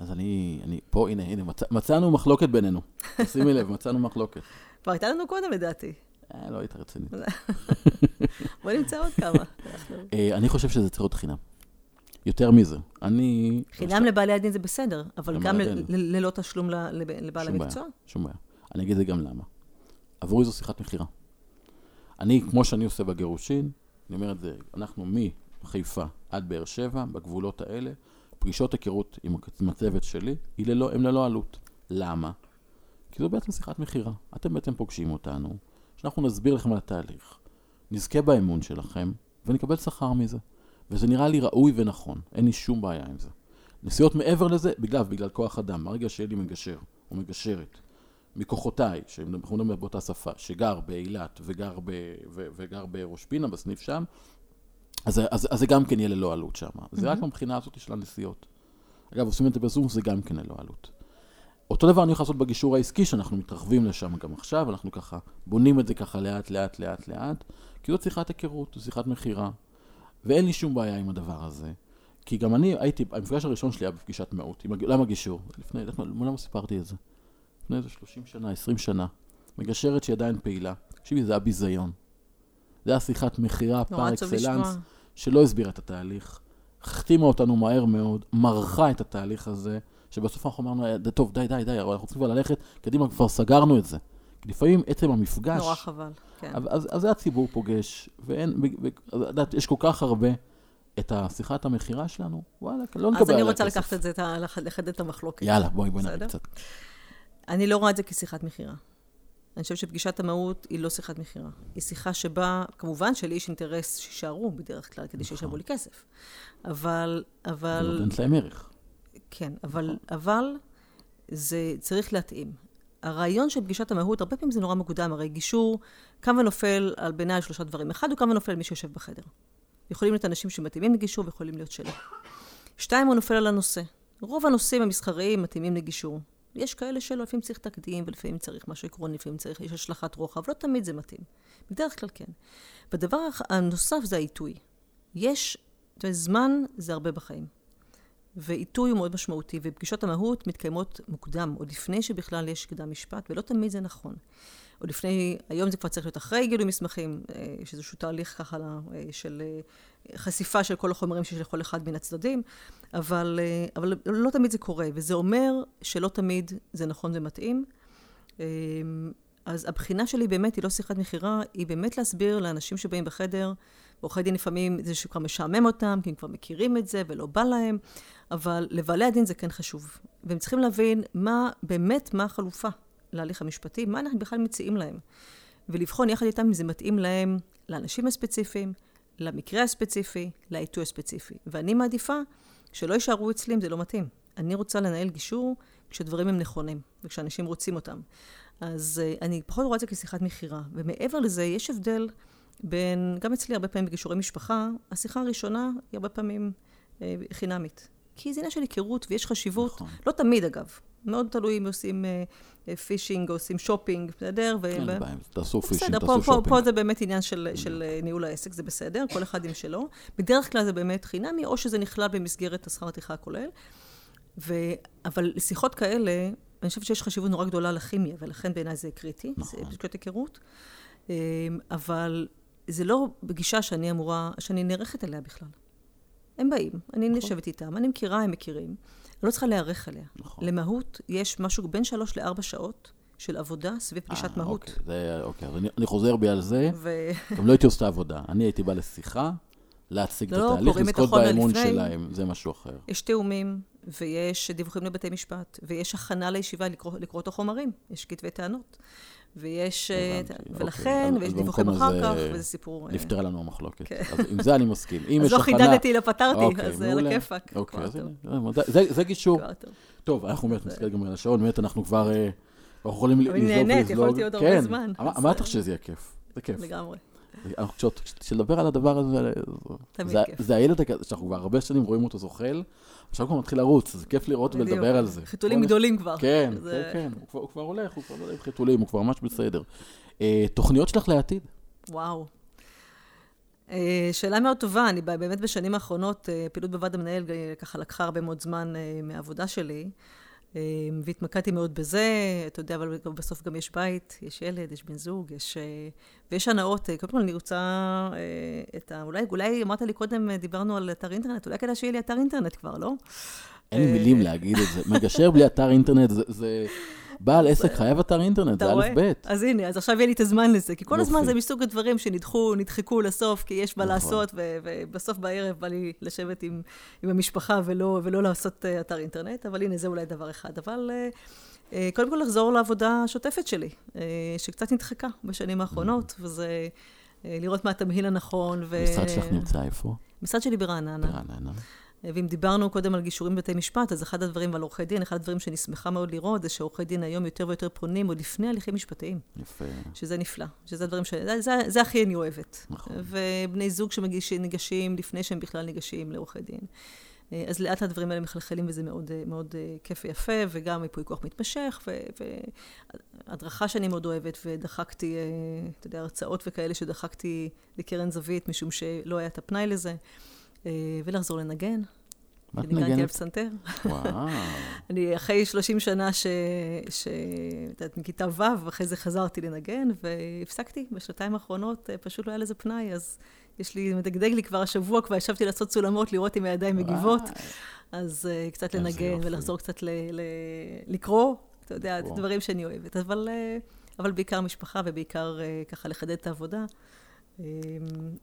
אז אני, אני, פה, הנה, הנה, מצא, מצאנו מחלוקת בינינו. שימי לב, מצאנו מחלוקת. כבר הייתה לנו קודם לדעתי. אה, לא היית רצינית. בוא נמצא עוד כמה. אה, אני חושב שזה צריך להיות חינם. יותר מזה. אני... חינם לבעלי הדין זה בסדר, אבל גם ללא תשלום לבעל שום בעיה. המקצוע? שום בעיה. אני אגיד את זה גם למה. עבורי זו שיחת מכירה. אני, כמו שאני עושה בגירושין, אני אומר את זה, אנחנו מחיפה עד באר שבע, בגבולות האלה, פגישות היכרות עם הצ- עם הצוות שלי, היא ללא, ללא עלות. למה? כי זו בעצם שיחת מכירה. אתם בעצם פוגשים אותנו, שאנחנו נסביר לכם על התהליך, נזכה באמון שלכם, ונקבל שכר מזה. וזה נראה לי ראוי ונכון, אין לי שום בעיה עם זה. נסיעות מעבר לזה, בגלל, בגלל כוח אדם. ברגע שיהיה לי מגשר או מגשרת מכוחותיי, שאנחנו מדברים באותה שפה, שגר באילת וגר, ב, ו, וגר בראש פינה, בסניף שם, אז, אז, אז זה גם כן יהיה ללא עלות שם. זה רק מבחינה הזאת של הנסיעות. אגב, עושים את זה בזום, זה גם כן ללא עלות. אותו דבר אני יכול לעשות בגישור העסקי, שאנחנו מתרחבים לשם גם עכשיו, אנחנו ככה בונים את זה ככה לאט, לאט, לאט, לאט, כי זאת שיחת היכרות, זו שיחת מכירה, ואין לי שום בעיה עם הדבר הזה. כי גם אני הייתי, המפגש הראשון שלי היה בפגישת הג- למה גישור? לפני, למה סיפרתי את זה? לפני איזה 30 שנה, 20 שנה. מגשרת שהיא עדיין פעילה. תקשיבי, זה היה ביזיון. זה היה שיחת מכירה פר אקסלנס. שלא הסבירה את התהליך. החתימה אותנו מהר מאוד, מרחה את התהליך הזה, שבסוף אנחנו אמרנו, "אה, טוב, די, די, די, אבל אנחנו צריכים כבר ללכת, קדימה, כבר סגרנו את זה. כי לפעמים עצם המפגש, נורא חבל, כן. אז, אז, אז זה הציבור פוגש, ואין, את יודעת, יש כל כך הרבה את השיחת המכירה שלנו, וואלה, לא נקבל אז אני עליה רוצה כסף. לקחת את זה, לחדד את המחלוקת. יאללה, בואי, בואי בסדר? קצת. אני לא רואה את זה כשיחת מכירה. אני חושבת שפגישת המהות היא לא שיחת מכירה. היא שיחה שבה, כמובן שלי יש אינטרס שיישארו בדרך כלל, כדי שישלמו לי כסף. אבל, זה אבל, נותנת להם ערך. כן, אבל, אבל זה צריך להתאים. הרעיון של פגישת המהות, הרבה פעמים זה נורא מוקדם, הרי גישור קם ונופל על בעיניי על שלושה דברים. אחד, הוא קם ונופל על מי שיושב בחדר. יכולים להיות אנשים שמתאימים לגישור ויכולים להיות שלא. שתיים, הוא נופל על הנושא. רוב הנושאים המסחריים מתאימים לגישור. יש כאלה שלא, לפעמים צריך תקדים, ולפעמים צריך משהו עקרוני, לפעמים צריך, יש השלכת רוחב, לא תמיד זה מתאים. בדרך כלל כן. והדבר הנוסף זה העיתוי. יש, זמן זה הרבה בחיים. ועיתוי הוא מאוד משמעותי, ופגישות המהות מתקיימות מוקדם, עוד לפני שבכלל יש קדם משפט, ולא תמיד זה נכון. עוד לפני, היום זה כבר צריך להיות אחרי גילוי מסמכים, אה, יש איזשהו תהליך ככה אה, של אה, חשיפה של כל החומרים שיש לכל אחד מן הצדדים, אבל, אה, אבל לא תמיד זה קורה, וזה אומר שלא תמיד זה נכון ומתאים. אה, אז הבחינה שלי באמת היא לא שיחת מכירה, היא באמת להסביר לאנשים שבאים בחדר, עורכי דין לפעמים זה שכבר משעמם אותם, כי הם כבר מכירים את זה ולא בא להם, אבל לבעלי הדין זה כן חשוב. והם צריכים להבין מה, באמת מה החלופה להליך המשפטי, מה אנחנו בכלל מציעים להם. ולבחון יחד איתם אם זה מתאים להם, לאנשים הספציפיים, למקרה הספציפי, לעיתוי הספציפי. ואני מעדיפה שלא יישארו אצלי אם זה לא מתאים. אני רוצה לנהל גישור כשדברים הם נכונים, וכשאנשים רוצים אותם. אז uh, אני פחות רואה את זה כשיחת מכירה. ומעבר לזה, יש הבדל בין, גם אצלי הרבה פעמים בגישורי משפחה, השיחה הראשונה היא הרבה פעמים uh, חינמית. כי זה עניין של היכרות ויש חשיבות, נכון. לא תמיד אגב, מאוד תלוי אם עושים fishing או עושים שופינג, בסדר? אין בעיה, תעשו fishing, תעשו שופינג. פה זה באמת עניין של, של ניהול העסק, זה בסדר, כל אחד עם שלו. בדרך כלל זה באמת חינמי, או שזה נכלל במסגרת השכר הטרחה הכולל. ו... אבל לשיחות כאלה, אני חושבת שיש חשיבות נורא גדולה לכימיה, ולכן בעיניי זה קריטי, נכון. זה פשוט היכרות. אבל זה לא בגישה שאני אמורה, שאני נערכת אליה בכלל. הם באים, אני נכון. נשבת איתם, אני מכירה, הם מכירים. אני לא צריכה להיערך אליה. נכון. למהות יש משהו בין שלוש לארבע שעות של עבודה סביב פגישת 아, אה, מהות. אוקיי, זה, אוקיי, אז אני, אני חוזר בי על זה. ו... גם לא הייתי עושה עבודה. אני הייתי בא לשיחה, להציג לא, את התהליך, לזכות באמון לפני, שלהם, זה משהו אחר. יש תאומים, ויש דיווחים לבתי משפט, ויש הכנה לישיבה לקרוא, לקרוא את החומרים, יש כתבי טענות. ויש, אה, הבנתי, ולכן, אוקיי. ויש דיווחים אחר כך, וזה סיפור... אה, נפתרה לנו המחלוקת. כן. אז עם זה אני מסכים. אם יש הכנה... אז לא חידדתי, לא פתרתי, אוקיי, אז על הכיפאק. אוקיי, אז הנה, זה גישור. טוב, אנחנו באמת מסתכל גם על השעון, באמת אנחנו כבר... אה, אנחנו יכולים לזלוג ולזלוג. אני נהנית, יכולתי עוד הרבה כן. זמן. אמרת לך שזה יהיה כיף. זה כיף. לגמרי. כשנדבר על הדבר הזה, זה הילד שאנחנו כבר הרבה שנים רואים אותו זוחל, עכשיו כבר מתחיל לרוץ, זה כיף לראות ולדבר על זה. חיתולים גדולים כבר. כן, כן, כן, הוא כבר הולך, הוא כבר לא עם חיתולים, הוא כבר ממש בסדר. אה, תוכניות שלך לעתיד? וואו. אה, שאלה מאוד טובה, אני באמת בשנים האחרונות, אה, פעילות בוועד המנהל ככה לקחה הרבה מאוד זמן מהעבודה שלי. אמ, והתמקדתי מאוד בזה, אתה יודע, אבל בסוף גם יש בית, יש ילד, יש בן זוג, יש... אה, ויש הנאות. אה, קודם כל אני רוצה אה, את ה... אולי, אולי אמרת לי קודם, דיברנו על אתר אינטרנט, אולי כדאי שיהיה לי אתר אינטרנט כבר, לא? אין לי מילים להגיד את זה. מגשר בלי אתר אינטרנט זה... בעל עסק חייב אתר אינטרנט, זה א' ב'. אז הנה, אז עכשיו יהיה לי את הזמן לזה. כי כל הזמן זה מסוג הדברים שנדחו, נדחקו לסוף, כי יש מה נכון. לעשות, ובסוף בערב בא לי לשבת עם המשפחה ולא לעשות אה, אתר אינטרנט, אבל הנה, זה אולי דבר אחד. אבל... אה, אה, קודם כל לחזור לעבודה השוטפת שלי, שקצת נדחקה בשנים האחרונות, mm. וזה לראות מה התמהיל הנכון. המשרד שלך נמצא איפה? המשרד שלי ברעננה. ברעננה. ואם דיברנו קודם על גישורים בבתי משפט, אז אחד הדברים, ועל עורכי דין, אחד הדברים שאני שמחה מאוד לראות, זה שעורכי דין היום יותר ויותר פונים עוד לפני הליכים משפטיים. יפה. שזה נפלא. שזה הדברים ש... זה, זה, זה הכי אני אוהבת. נכון. ובני זוג שניגשים לפני שהם בכלל ניגשים לעורכי דין. אז לאט הדברים האלה מחלחלים וזה מאוד, מאוד כיף ויפה, וגם מיפוי כוח מתמשך, והדרכה שאני מאוד אוהבת, ודחקתי, אתה יודע, הרצאות וכאלה שדחקתי לקרן זווית, משום שלא היה את הפנאי לזה. אה, ולחזור לנגן. מה את מנגנת? על פסנתר. וואו. אני אחרי 30 שנה ש... ש... יודעת, מכיתה ו', ואחרי זה חזרתי לנגן, והפסקתי בשנתיים האחרונות, אה, פשוט לא היה לזה פנאי, אז יש לי, מדגדג לי כבר השבוע, כבר ישבתי לעשות סולמות, לראות אם הידיים מגיבות, אז uh, קצת לנגן ולחזור קצת ל... ל... לקרוא, אתה יודע, דברים שאני אוהבת, אבל, uh, אבל בעיקר משפחה ובעיקר uh, ככה לחדד את העבודה. אמ,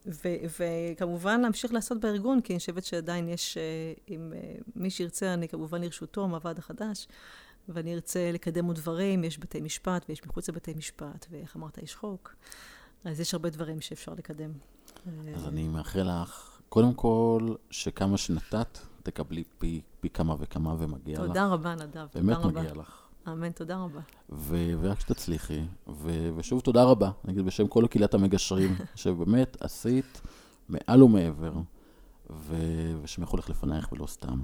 ו- וכמובן להמשיך לעשות בארגון, כי אני חושבת שעדיין יש, אה, אם אה, מי שירצה, אני כמובן לרשותו מהוועד החדש, ואני ארצה לקדם עוד דברים, יש בתי משפט ויש מחוץ לבתי משפט, ואיך אמרת, יש חוק, אז יש הרבה דברים שאפשר לקדם. אז אני מאחל לך, קודם כל, שכמה שנתת, תקבלי פי, פי כמה וכמה ומגיע תודה לך. תודה רבה, נדב. באמת מגיע רבה. לך. אמן, תודה רבה. ו- ורק שתצליחי. ו- ושוב, תודה רבה, נגיד בשם כל קהילת המגשרים, שבאמת עשית מעל ומעבר, ו- ושמח הולך לפנייך ולא סתם.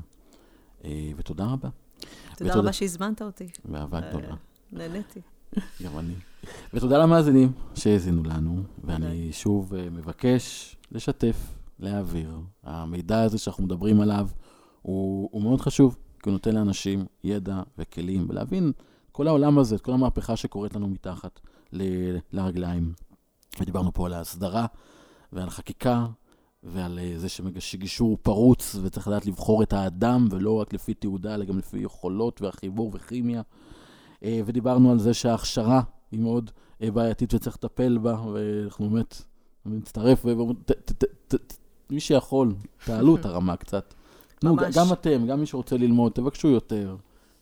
אה, ותודה רבה. תודה ותודה... רבה שהזמנת אותי. באהבה אה, גדולה. נהניתי. גם אני. ותודה למאזינים שהאזינו לנו, ואני שוב אה, מבקש לשתף, להעביר. המידע הזה שאנחנו מדברים עליו הוא, הוא מאוד חשוב. כי הוא נותן לאנשים ידע וכלים, ולהבין כל העולם הזה, את כל המהפכה שקורית לנו מתחת ל- לרגליים. ודיברנו פה על ההסדרה ועל חקיקה, ועל אה, זה שגישור פרוץ, וצריך לדעת לבחור את האדם, ולא רק לפי תעודה, אלא גם לפי יכולות והחיבור וכימיה. אה, ודיברנו על זה שההכשרה היא מאוד אה, בעייתית וצריך לטפל בה, ואנחנו באמת נצטרף, ומי שיכול, תעלו את הרמה קצת. תנו, גם אתם, גם מי שרוצה ללמוד, תבקשו יותר.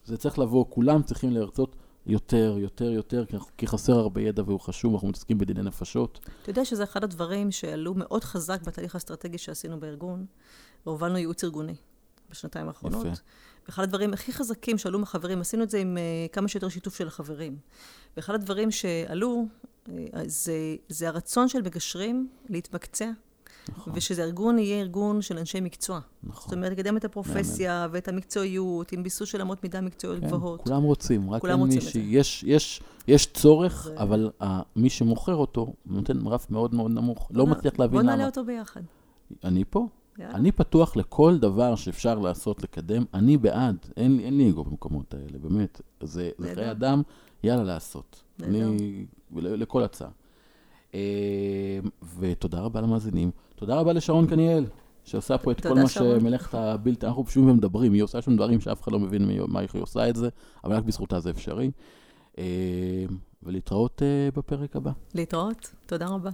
זה צריך לבוא, כולם צריכים לרצות יותר, יותר, יותר, כי חסר הרבה ידע והוא חשוב, אנחנו מתעסקים בדיני נפשות. אתה יודע שזה אחד הדברים שעלו מאוד חזק בתהליך האסטרטגי שעשינו בארגון, והובלנו ייעוץ ארגוני. בשנתיים האחרונות. יפה. ואחד הדברים הכי חזקים שעלו מחברים, עשינו את זה עם uh, כמה שיותר שיתוף של החברים. ואחד הדברים שעלו, uh, זה, זה הרצון של מגשרים להתמקצע, נכון, ושזה ארגון יהיה ארגון של אנשי מקצוע. זאת נכון. אומרת, לקדם את הפרופסיה ואת המקצועיות, עם ביסוס של אמות מידה מקצועיות כן, גבוהות. כולם רוצים, רק כולם רוצים מי את ש... זה. יש, יש, יש צורך, זה- אבל ה- מי שמוכר אותו נותן רף מאוד מאוד נמוך. לא בוא מצליח להבין בוא למה. נעלה אותו ביחד. אני פה. יאללה. אני פתוח לכל דבר שאפשר לעשות, לקדם. אני בעד. אין, אין לי אגו במקומות האלה, באמת. זה, זה. חיי אדם, יאללה לעשות. אני... לכל הצעה. אה, ותודה רבה למאזינים. תודה רבה לשרון קניאל, שעושה פה את כל מה. שמלאכת הבלתי... אנחנו יושבים ומדברים, היא עושה שם דברים שאף אחד לא מבין מה היא עושה את זה, אבל רק בזכותה זה אפשרי. אה, ולהתראות אה, בפרק הבא. להתראות. תודה רבה.